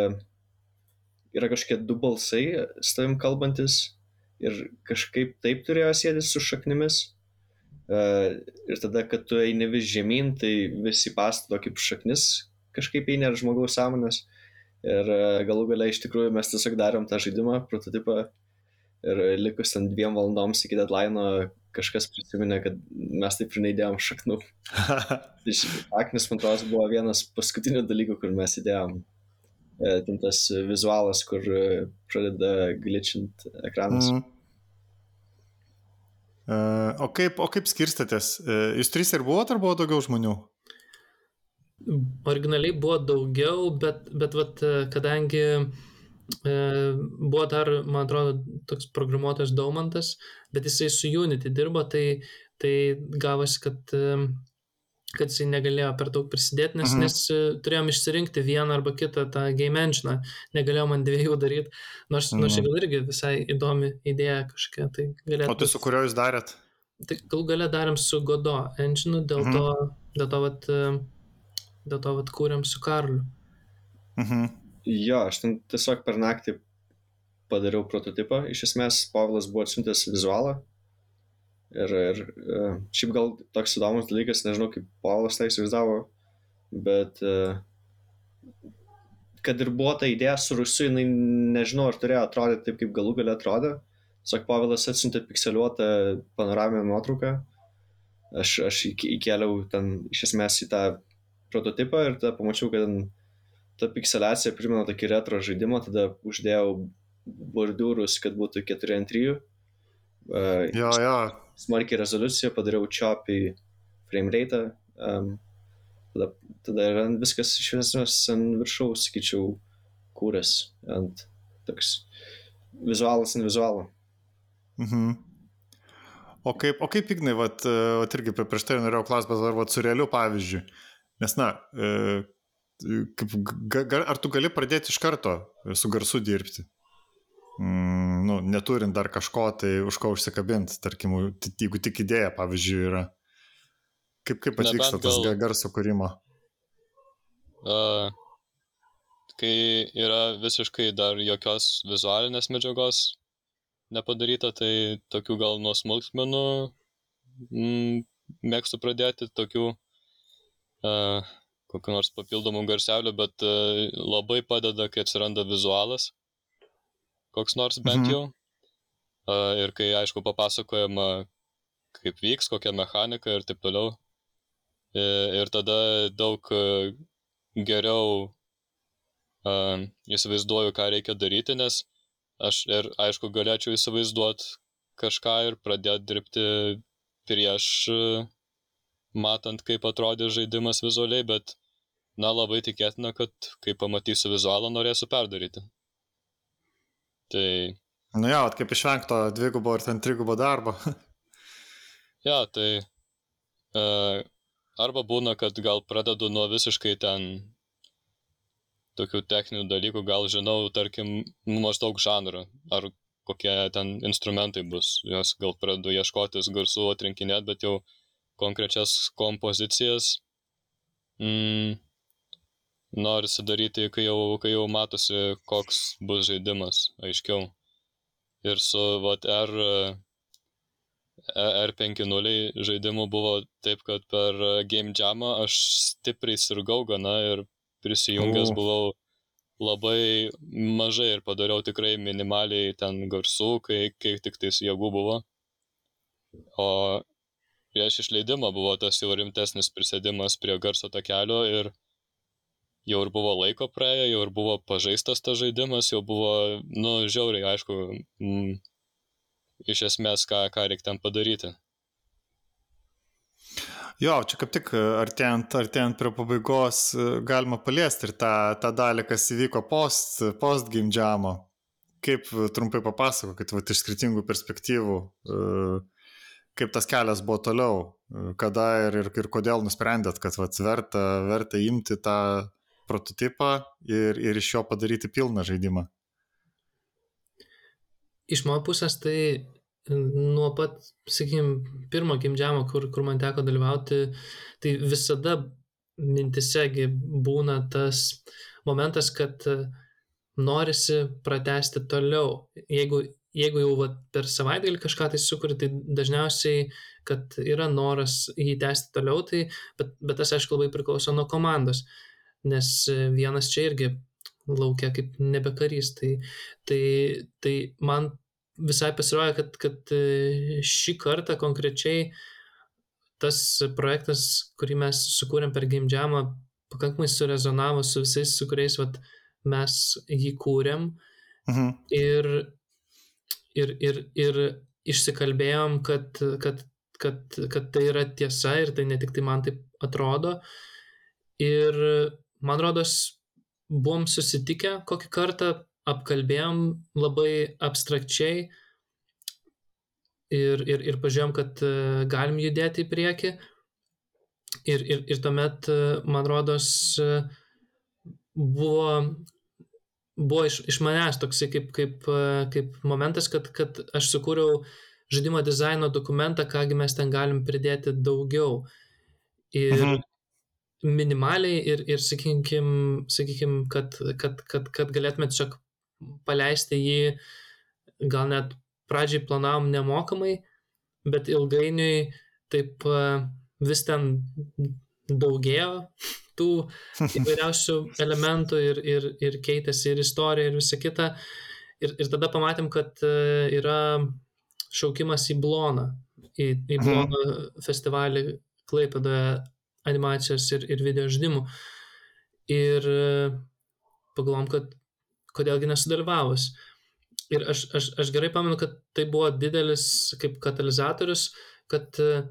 yra kažkokie du balsai su tavim kalbantis ir kažkaip taip turėjo sėdėti su šaknimis. Uh, ir tada, kad tu eini vis žemyn, tai visi pastato kaip šaknis kažkaip eina ir žmogaus sąmonės. Ir e, galų galiai iš tikrųjų mes tiesiog darėm tą žaidimą, prototipą. Ir likus ten dviem valandoms iki deadline kažkas prisiminė, kad mes taip ir neįdėjom šaknų. tai aknis, man atrodo, buvo vienas paskutinių dalykų, kur mes įdėjom. E, ten tas vizualas, kur e, pradeda glitchint ekranas. Mm. Uh, o, kaip, o kaip skirstatės? Uh, jūs trys ir buvote, ar buvo daugiau žmonių? originaliai buvo daugiau, bet, bet vat, kadangi e, buvo dar, man atrodo, toks programuotojas Daumantas, bet jisai su Unity dirbo, tai, tai gavosi, kad, e, kad jisai negalėjo per daug prisidėti, nes, mhm. nes e, turėjom išsirinkti vieną arba kitą tą game engine, negalėjom ant dviejų daryti, nors, mhm. nors gal irgi visai įdomi idėja kažkokia. Tai galėtų, o tai su kuriuo jūs darėt? Tai galų galę darėm su Godo engine, dėl mhm. to, dėl to, vat, dėl to vat kūrėm su Karliu. Mhm. Jo, aš ten tiesiog per naktį padariau prototipą. Iš esmės, Pavlas buvo atsiuntęs vizualą. Ir, ir e, šiaip gal toks įdomus dalykas, nežinau, kaip Pavlas tai įsivaizdavo, bet e, kad ir buvo ta idėja su rusu, jinai nežinau, ar turėjo atrodyti taip, kaip galų galę atrodė. Sak, Pavelas atsiuntė pikseliuotą panoraminę nuotrauką. Aš, aš įkėliau ten iš esmės į tą prototipą ir tada pamačiau, kad ta pikseliacija primena tokį retro žaidimą, tada uždėjau bordiūrus, kad būtų 4 ant 3. Uh, jo, jo. Smarkiai rezoliuciją, padariau choppy frame rate. Um, tada, tada yra viskas iš esmės ant viršaus, sakyčiau, kūrės ant toks vizualas ant vizualo. Mhm. O kaip, o kaip Ignai, vat, vat irgi prieš tai norėjau klausti, bet ar vat, su realiu pavyzdžiu, Nes, na, e, kaip, ar tu gali pradėti iš karto su garsu dirbti? Mm, nu, neturint dar kažko, tai už ko užsikabinti, tarkim, jeigu tik idėja, pavyzdžiui, yra. Kaip, kaip atvyksta tas gal... garso kūrimo? Uh, kai yra visiškai dar jokios vizualinės medžiagos nepadaryta, tai tokių gal nuo smulkmenų mm, mėgstu pradėti, tokių uh, kokiu nors papildomu garseliu, bet uh, labai padeda, kai atsiranda vizualas, koks nors bent Mhm. jau. Uh, ir kai, aišku, papasakojama, kaip vyks, kokia mechanika ir taip toliau. Ir, ir tada daug geriau įsivaizduoju, ką reikia daryti, nes aš ir, aišku, galėčiau įsivaizduoti kažką ir pradėti dirbti prieš matant, kaip atrodė žaidimas vizualiai, bet, na, labai tikėtina, kad kai pamatysiu vizualą, norėsiu perdaryti. Tai, Nu jo, kaip išvengto dvigubo ar ten trigubo darbo. ja, tai e, arba būna, kad gal pradedu nuo visiškai ten tokių techninių dalykų, gal žinau, tarkim, maždaug žanrą, ar kokie ten instrumentai bus, jos gal pradedu ieškotis garsų atrinkinėti, bet jau konkrečias kompozicijas mm, norisi daryti, kai jau, kai jau matosi, koks bus žaidimas, aiškiau. Ir su vat, R, R50 žaidimu buvo taip, kad per Game Jamą aš stipriai sirgau gana ir prisijungęs O. buvau labai mažai ir padariau tikrai minimaliai ten garsų, kai, kai tik tais jėgų buvo. O prieš išleidimą buvo tas jau rimtesnis prisėdimas prie garso takelio ir jau ir buvo laiko praėję, jau ir buvo pažaistas tas žaidimas, jau buvo, nu, žiauriai, aišku, mm, iš esmės, ką, ką reikia ten padaryti. Jo, čia kaip tik artėjant, artėjant prie pabaigos galima paliesti ir tą, tą dalį, kas įvyko post, post game jam'o. Kaip trumpai papasakokit, va, iš skirtingų perspektyvų, e, kaip tas kelias buvo toliau, kada ir, ir, ir kodėl nusprendėt, kad va, verta, verta imti tą prototipą ir, ir iš jo padaryti pilną žaidimą. Iš mano pusės tai nuo pat, sakykime, pirmo gimdžiamo, kur, kur man teko dalyvauti, tai visada mintisegi būna tas momentas, kad norisi pratesti toliau. Jeigu, jeigu jau va, per savaitgalį kažką tai sukuri, tai dažniausiai, kad yra noras jį tęsti toliau, tai, bet, bet tas, aišku, labai priklauso nuo komandos, nes e, vienas čia irgi laukia kaip nebekarys. Tai, tai, tai man visai pasirodė, kad, kad e, šį kartą konkrečiai tas projektas, kurį mes sukūrėm per Game Jamą, pakankamai surezonavo su visais, su kuriais vat, mes jį kūrėm Mhm. ir, ir, ir, ir išsikalbėjom, kad, kad, kad, kad tai yra tiesa ir tai ne tik tai man taip atrodo. Ir man rodos, buvom susitikę kokį kartą, apkalbėjom labai abstrakčiai ir, ir, ir pažiūrėjom, kad e, galim judėti į priekį. Ir, ir, ir tuomet, e, man rodos, e, buvo, buvo iš, iš manęs toksai kaip, kaip, e, kaip momentas, kad, kad aš sukūriau žaidimo dizaino dokumentą, kągi mes ten galim pridėti daugiau. Ir Mhm. minimaliai ir, ir sakykim, sakykim kad, kad, kad, kad galėtume tiesiog paleisti jį, gal net pradžiai planavom nemokamai, bet ilgainiui taip e, vis ten daugėjo tų įvairiausių elementų ir, ir, ir keitėsi ir istorija ir visa kita. Ir, ir tada pamatėm, kad e, yra šaukimas į Bloną, į, į Mhm. Bloną festivalį Klaipėdoje animacijos ir, ir video žaidimų. Ir e, pagalvom, kad kodėlgi nesudalyvavus. Ir aš, aš, aš gerai pamenu, kad tai buvo didelis kaip katalizatorius, kad e,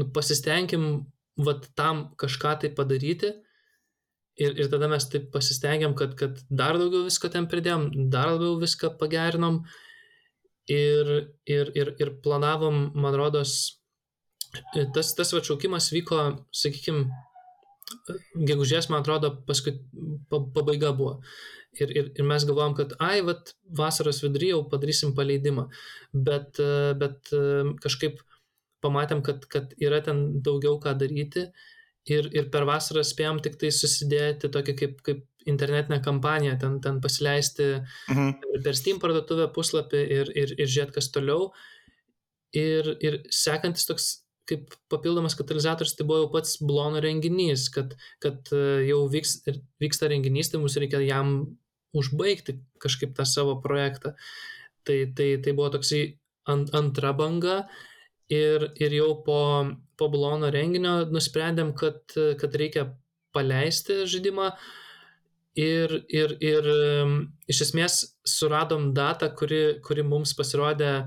nu, pasistengim vat, tam kažką tai padaryti. Ir, ir tada mes taip pasistengiam, kad, kad dar daugiau visko ten pridėjom, dar labiau viską pagerinom. Ir, ir, ir, ir planavom, man rodos, tas, tas atšaukimas vyko, sakykime, gegužės, man atrodo, paskui pa, pabaiga buvo. Ir, ir, ir mes galvojom, kad, ai, vat, vasaros vidury jau padarysim paleidimą. Bet, bet kažkaip pamatėm, kad, kad yra ten daugiau ką daryti. Ir, ir per vasarą spėjom tik tai susidėti tokią kaip, kaip internetinę kampaniją, ten, ten pasileisti Mhm. per Steam parduotuvę puslapį ir, ir, ir žiūrėti, kas toliau. Ir, ir sekantis toks kaip papildomas katalizatorius, tai buvo jau pats blono renginys, kad, kad e, jau vyks, vyksta renginys, tai mums reikia jam užbaigti kažkaip tą savo projektą. Tai, tai, tai buvo toksai ant, antra banga ir, ir jau po, po blono renginio nusprendėm, kad, kad reikia paleisti žaidimą. Ir, ir, ir iš esmės suradom datą, kuri, kuri mums pasirodė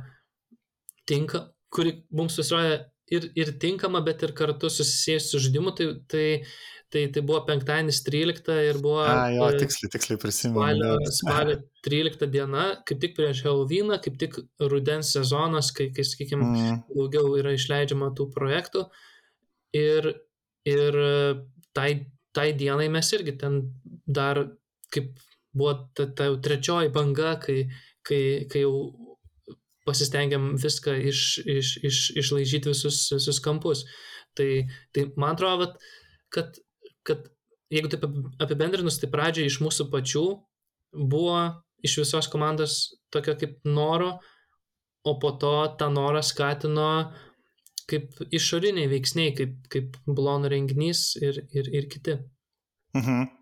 tinka, kuri mums pasirodė ir, ir tinkama, bet ir kartu susisėjus su žaidimu, tai, tai, tai, tai buvo penktadienis 13 ir buvo... A, jo, tiksliai, tiksliai prisimenu. Spalio, spalio 13 diena, kaip tik prieš Helovyną, kaip tik rudens sezonas, kai, kai sakykime, mm. daugiau yra išleidžiama tų projektų. Ir, ir tai, tai dienai mes irgi ten dar, kaip buvo ta, ta trečioji banga, kai, kai, kai jau pasistengiam viską iš, iš, iš, išlaižyti visus, visus kampus. Tai, tai man atrodo, kad, kad jeigu taip apibendrinus, tai pradžioje iš mūsų pačių buvo iš visos komandos tokio kaip noro, o po to tą norą skatino kaip išoriniai veiksniai, kaip, kaip blono renginys ir, ir, ir kiti. Mhm.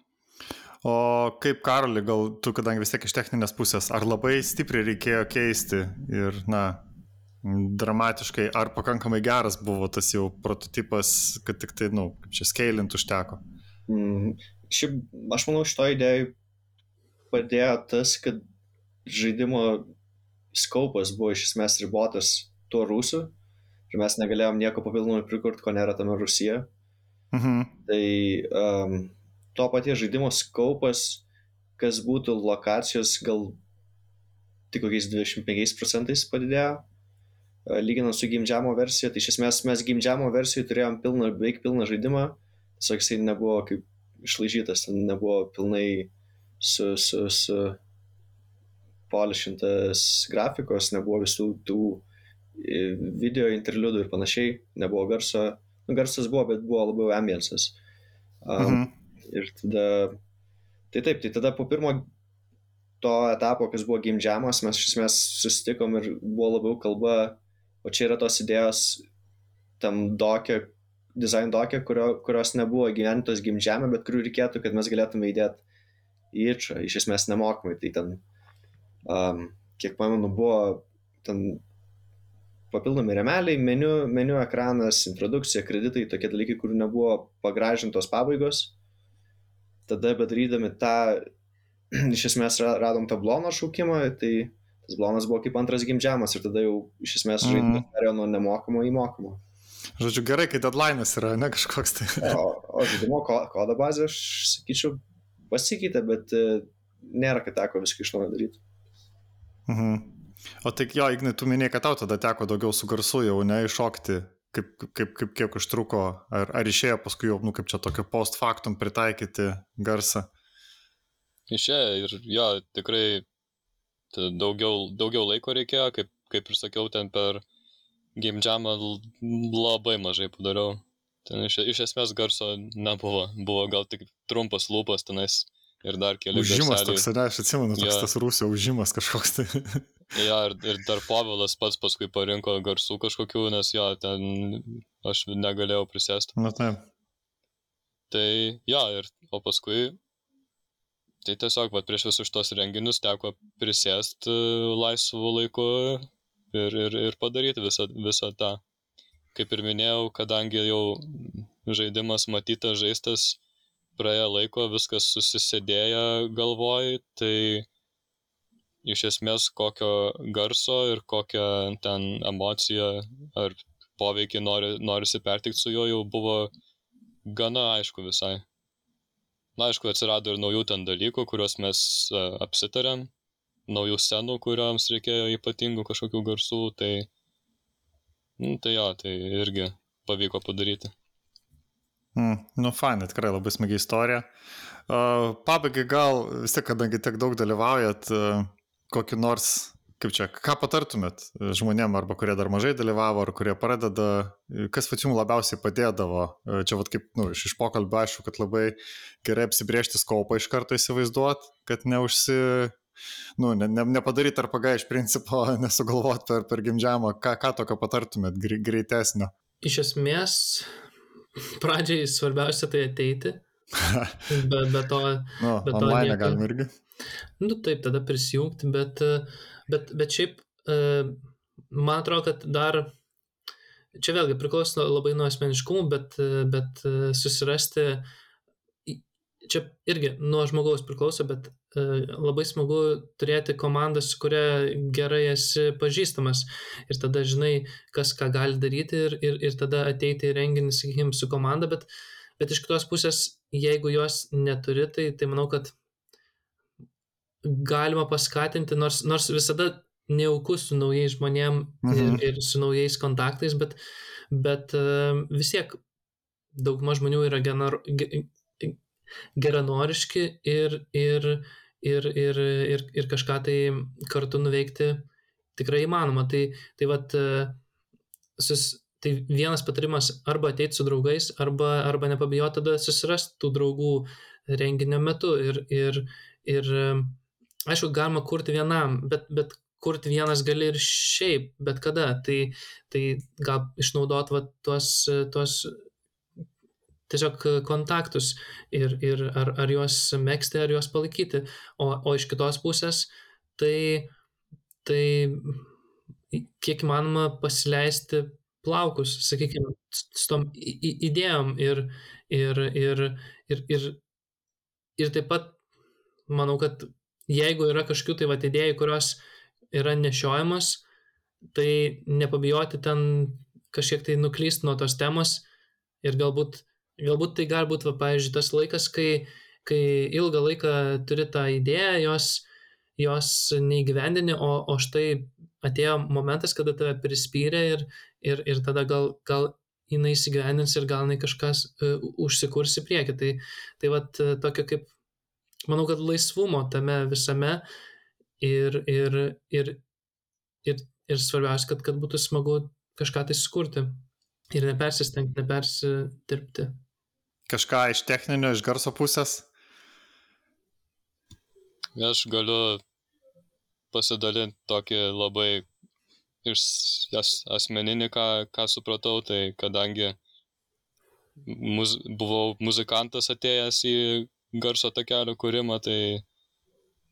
O kaip Karoli, gal tu, kadangi vis tiek iš techninės pusės, ar labai stipriai reikėjo keisti ir, na, dramatiškai, ar pakankamai geras buvo tas jau prototipas, kad tik tai, na, nu, kaip čia skalint užteko? Mm, šiaip, aš manau, šito idėjai padėjo tas, kad žaidimo skaupas buvo iš esmės ribotas tuo rusų ir mes negalėjom nieko papildomai prikurti, ko nėra tame Rusija. Mhm. Tai um, to paties žaidimo skaupas, kas būtų lokacijos, gal tik kokiais 25 procentais padidėjo, lyginant su gimdžiamo versija. Tai iš esmės mes gimdžiamo versijoje turėjom pilną, beveik pilną žaidimą, tiesiog jisai nebuvo kaip išlaižytas, ten nebuvo pilnai su, su, su polišintas grafikos, nebuvo visų tų e, video interliudų ir panašiai, nebuvo garso, nu, garsas buvo, bet buvo labiau ambiences. Um, mhm. Ir tada, tai taip, tai tada po pirmo to etapo, kas buvo game jamas, mes iš esmės susitikom ir buvo labiau kalba, o čia yra tos idėjos tam dokė, design dokė, kurio, kurios nebuvo gyventos jamė, bet kurių reikėtų, kad mes galėtume įdėti į ičą, iš esmės nemokamai. Tai ten, um, kiek pamenu, buvo ten papildomi remeliai, meniu, meniu ekranas, introdukcija, kreditai, tokie dalykai, kurių nebuvo pagražintos pabaigos tada bedarydami tą, iš esmės radom tą blono šaukimą, tai tas blonas buvo kaip antras gimdžiamas ir tada jau iš esmės mm. žaidimas perėjo nuo nemokamo į mokamo. Žodžiu, gerai, kai deadline'as yra, ne kažkoks tai. o, o žaidimo kodo bazė, aš sakyčiau, pasikeitė, bet e, nėra, kad teko viską iš naujo daryti. Mhm. O tik jo, Ignai, tu minėjai, kad tau tada teko daugiau su garsu jau neiššokti kaip, kaip, kaip kiek užtruko, ar, ar išėjo paskui jau, nu, kaip čia tokio post factum pritaikyti garsą? Išėjo ir jo, tikrai daugiau, daugiau laiko reikėjo, kaip, kaip ir sakiau, ten per game jamą labai mažai padariau. Ten iš, iš esmės garso nebuvo, buvo gal tik trumpas lūpas tenais ir dar keli. Užimas toks, ne, aš atsimenu, toks ja. tas rusio užimas kažkoks tai. Ja, ir, ir dar Povilas pats paskui parinko garsų kažkokių, nes jo, ten aš negalėjau prisėsti. Na taip. Tai jo, ir, o paskui, tai tiesiog, va, prieš visus tos renginius teko prisėsti laisvu laiku ir, ir, ir padaryti visą, visą tą. Kaip ir minėjau, kadangi jau žaidimas matytas, žaistas, praėjo laiko, viskas susisėdėjo galvoj, tai iš esmės kokio garso ir kokią ten emociją ar poveikį nori, norisi pertikti su juo jau buvo gana aišku visai. Na, aišku, atsirado ir naujų ten dalykų, kuriuos mes uh, apsitarėm, naujų scenų, kuriams reikėjo ypatingų kažkokių garsų, tai, nu, tai jo, tai irgi pavyko padaryti. Mm, nu, fainai, tikrai labai smagi istorija. Uh, pabaigai gal, vis tiek, kadangi tiek daug dalyvaujat, uh, kokį nors, kaip čia, ką patartumėt žmonėm, arba kurie dar mažai dalyvavo, ar kurie pradeda, kas vat jums labiausiai padėdavo? Čia vat kaip, nu, iš, iš pokalbio aišku, kad labai gerai apsibriežti skopą iš karto įsivaizduot, kad neužsi, nu, ne, ne, nepadaryti ar pagai iš principo, nesugalvoti per, per gimdžiamą, ką, ką tokio patartumėt greitesnio? iš esmės, pradžiai svarbiausia tai ateiti, be, be to, nu, be to nieko- galim irgi. Nu taip, tada prisijungti, bet, e, bet, bet šiaip, e, man atrodo, kad dar, čia vėlgi priklauso labai nuo asmeniškumų, bet, e, bet susirasti, čia irgi nuo žmogaus priklauso, bet labai smagu turėti komandą, su kuria gerai esi pažįstamas. Ir tada žinai, kas ką gali daryti ir, ir, ir tada ateiti į renginį, sakykime, su komanda, bet, bet iš kitos pusės, jeigu jos neturi, tai, tai manau, kad galima paskatinti, nors, nors visada nejauku su naujais žmonėm ir, Mhm. ir su naujais kontaktais, bet, bet e, vis tiek dauguma žmonių yra genar, ge, geranoriški ir, ir, ir, ir, ir, ir kažką tai kartu nuveikti tikrai įmanoma. Tai, tai, vat, e, sus, tai vienas patarimas arba ateiti su draugais, arba, arba nepabijoti tada susirasti tų draugų renginio metu. Ir, ir, ir e, aišku, galima kurti vienam, bet, bet kurti vienas gali ir šiaip, bet kada. Tai, tai gal išnaudot va, tuos, tuos tiesiog kontaktus ir, ir ar, ar juos mėgsti, ar juos palaikyti. O, o iš kitos pusės, tai, tai kiek įmanoma pasileisti plaukus, sakykime, su tom idėjom ir, ir, ir, ir, ir, ir taip pat manau, kad jeigu yra kažkokių tai vat idėjų, kurios yra nešiojamas, tai nepabijoti ten kažkiek tai nuklysti nuo tos temos ir galbūt, galbūt tai gali būti, pavyzdžiui, tas laikas, kai, kai ilgą laiką turi tą idėją, jos, jos neįgyvendini, o, o štai atėjo momentas, kada tave prispyrė ir, ir, ir tada gal, gal jinai įsigyvendins ir gal jinai kažkas uh, užsikurs į priekį. Tai, tai vat uh, tokio kaip, manau, kad laisvumo tame visame ir, ir, ir, ir, ir svarbiausia, kad, kad būtų smagu kažką tai sukurti ir nepersistengti, nepersidirbti. Kažką iš techninio, iš garso pusės. Aš galiu pasidalinti tokį labai iš as, asmeninį, ką, ką supratau, tai kadangi muz, buvau muzikantas atėjęs į garso takelio kūrimą, tai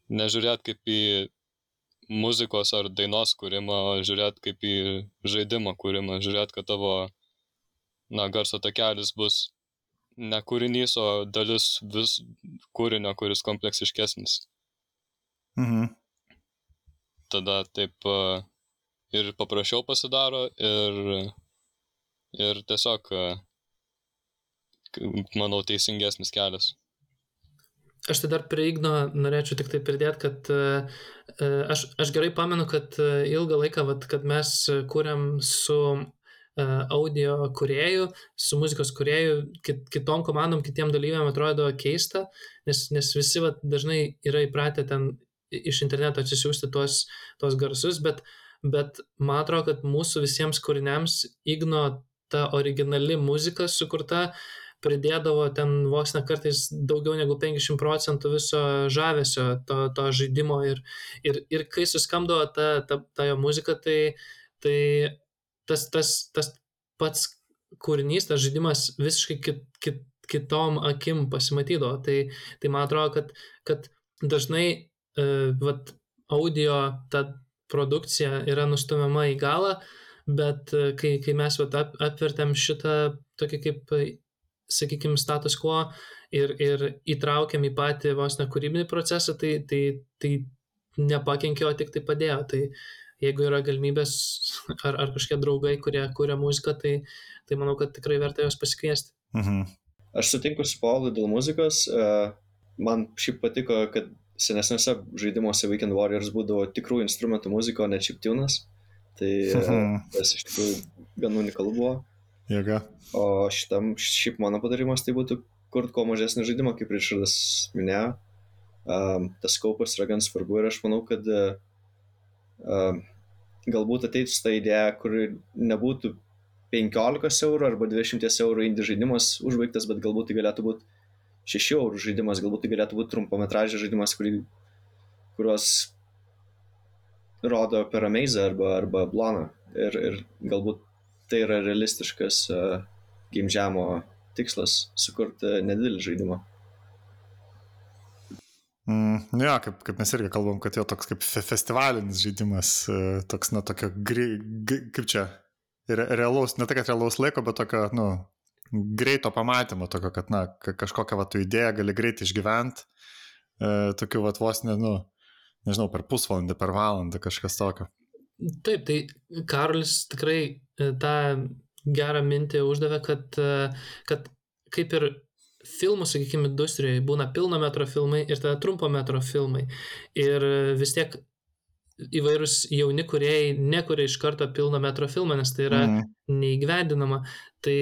nežiūrėt kaip į muzikos ar dainos kūrimą, o žiūrėt kaip į žaidimą kūrimą, žiūrėt, kad tavo na, garso takelis bus ne kūrinys, o dalis vis kūrinio, kuris kompleksiškesnis. Mhm. tada taip a, ir paprasčiau pasidaro ir, ir tiesiog, k- manau, teisingesnis kelias. Aš tai dar prie Igno norėčiau tik tai pridėti, kad e, e, aš, aš gerai pamenu, kad e, ilgą laiką, vat, kad mes kūrėm su audio kuriejų, su muzikos kuriejų, kit, kitom komandom, kitiem dalyviam atrodo keista, nes, nes visi vat, dažnai yra įpratę ten iš interneto atsisiųsti tuos, tuos garsus, bet, bet man atrodo, kad mūsų visiems kūriniams Igno ta originali muzika sukurta pridėdavo ten vos ne kartais daugiau negu 50 procentų viso žavesio to, to žaidimo ir, ir, ir kai suskamdavo ta, ta, ta jo muzika, tai, tai tas, tas, tas pats kūrinys, tas žaidimas visiškai kit, kit, kitom akim pasimatydavo. Tai, tai man atrodo, kad, kad dažnai uh, vat, audio ta produkcija yra nustumiama į galą, bet uh, kai, kai mes vat, ap, apvertėm šitą tokį kaip sakykime, status quo ir, ir įtraukiam į patį vos ne kūrybinį procesą, tai, tai, tai nepakenkė, o tik tai padėjo. Tai jeigu yra galimybės ar, ar kažkokie draugai, kurie kūrė muziką, tai, tai manau, kad tikrai verta juos pasikviesti. Mhm. Aš sutinku su Paulu dėl muzikos. e, Man šiaip patiko, kad senesniuose žaidimuose Weekend Warriors būdavo tikrų instrumentų muzika, o ne chiptunas. Tai e, Mhm. tas iš tikrųjų gan unikalu buvo. Jėga. O šitam, šiaip mano patarimas tai būtų kurti kuo mažesnį žaidimą, kaip Richardas minėjo. Um, tas kaupas yra gan svarbu ir aš manau, kad um, galbūt ateitų ta idėja, kur nebūtų 15 eurų arba 20 eurų indie žaidimas užbaigtas, bet galbūt tai galėtų būti 6 eurų žaidimas, galbūt tai galėtų būti trumpametražis žaidimas, kurį, kuriuos rodo per Amaze arba, arba Blaną. Ir, ir galbūt tai yra realistiškas game jam'o tikslas sukurti nedidelį žaidimą. Mm, nu jo, kaip, kaip mes irgi kalbam, kad jo toks kaip fe festivalinis žaidimas, e, toks, na, tokio, gri, g, kaip čia, re, realaus, ne tai, kad realaus laiko, bet tokio, nu, greito pamatymo, tokio, kad, na, kažkokią va tu idėją gali greitai išgyventi, e, tokiu va vos, ne, nu, nežinau, per pusvalandį, per valandą kažkas tokio. Taip, tai Karolis tikrai e, tą gerą mintį uždavė, kad, e, kad kaip ir filmų, sakykime, industrijoje būna pilno metro filmai ir tada trumpo metro filmai. Ir vis tiek įvairūs jauni kuriejai nekuria iš karto pilno metro filmą, nes tai yra mm. neįgyvendinama. Tai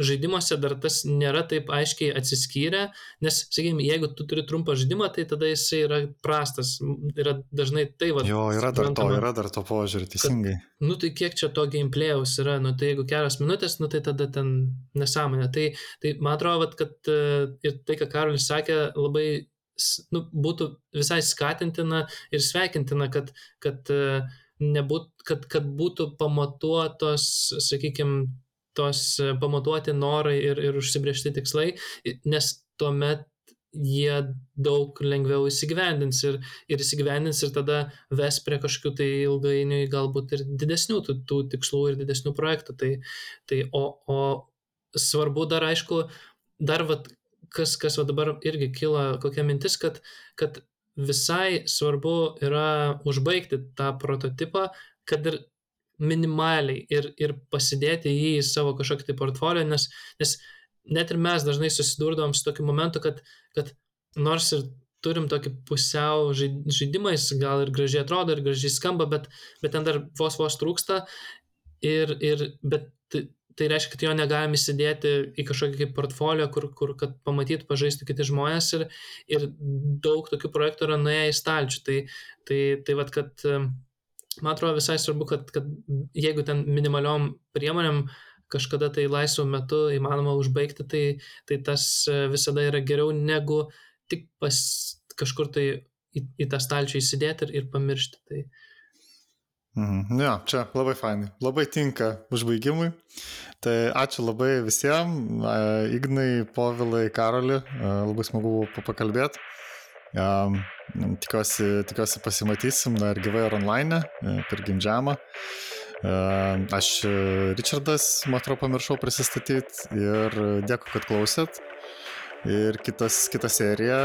žaidimuose dar tas nėra taip aiškiai atsiskyrę, nes, sakykime, jeigu tu turi trumpą žaidimą, tai tada jisai yra prastas. Yra dažnai tai va. Jo, yra dar to, yra dar to požiūrį, teisingai. Kad, nu tai kiek čia to gameplayaus yra, nu tai jeigu kelios minutės, nu tai tada ten nesąmonė. Tai, tai man atrodo, kad e, ir tai, ką Karolis sakė, labai nu, būtų visai skatintina ir sveikintina, kad, kad, e, nebūt, kad, kad būtų pamatuotos, sakykime, tos e, pamatuoti norai ir, ir užsibriežti tikslai, nes tuomet jie daug lengviau įsigyvendins ir, ir įsigyvendins ir tada ves prie kažkokių tai ilgainiui galbūt ir didesnių tų, tų tikslų ir didesnių projektų. Tai, tai o, o svarbu dar aišku, dar vat, kas, kas va dabar irgi kyla kokia mintis, kad, kad visai svarbu yra užbaigti tą prototipą, kad ir minimaliai ir, ir pasidėti jį į savo kažkokį tai portfolio, nes, nes net ir mes dažnai susidurdom su tokiu momentu, kad, kad nors ir turim tokį pusiau žaidimą, jis gal ir gražiai atrodo, ir gražiai skamba, bet, bet ten dar vos vos trūksta, ir, ir, bet tai reiškia, kad jo negalim įsidėti į kažkokį kaip portfolio, kur, kur kad pamatytų, pažaistų kiti žmonės ir, ir daug tokių projektų yra nuėję į stalčių. Tai, tai, tai vad, kad man atrodo visai svarbu, kad, kad jeigu ten minimaliom priemonėm kažkada tai laisvu metu įmanoma užbaigti, tai, tai tas e, visada yra geriau negu tik pas kažkur tai į, į tą stalčių įsidėti ir, ir pamiršti. Tai... Mhm. Ja, čia labai fainai, labai tinka užbaigimui. Tai ačiū labai visiems, Ignai, Povilai, Karoli, labai smagu pakalbėti. Tikiuosi, tikiuosi pasimatysim dar gyvai ar online e, per gimdžiamą. Uh, aš e, Richardas, man atrodo, pamiršau prisistatyti ir dėkui, kad klausėt. Ir kitas, kita serija,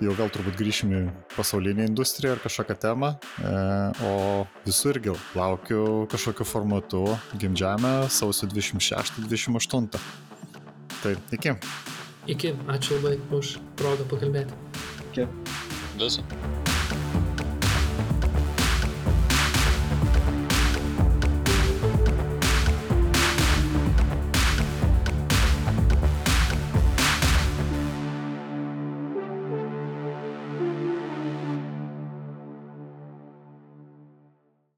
jau gal turbūt grįšim į pasaulinį industriją ar kažkokią temą, e, o visur irgi laukiu kažkokiu formatu gimdžiame sausio 26-28. Tai iki. Iki, ačiū labai už progą pakalbėti. Iki. Viso.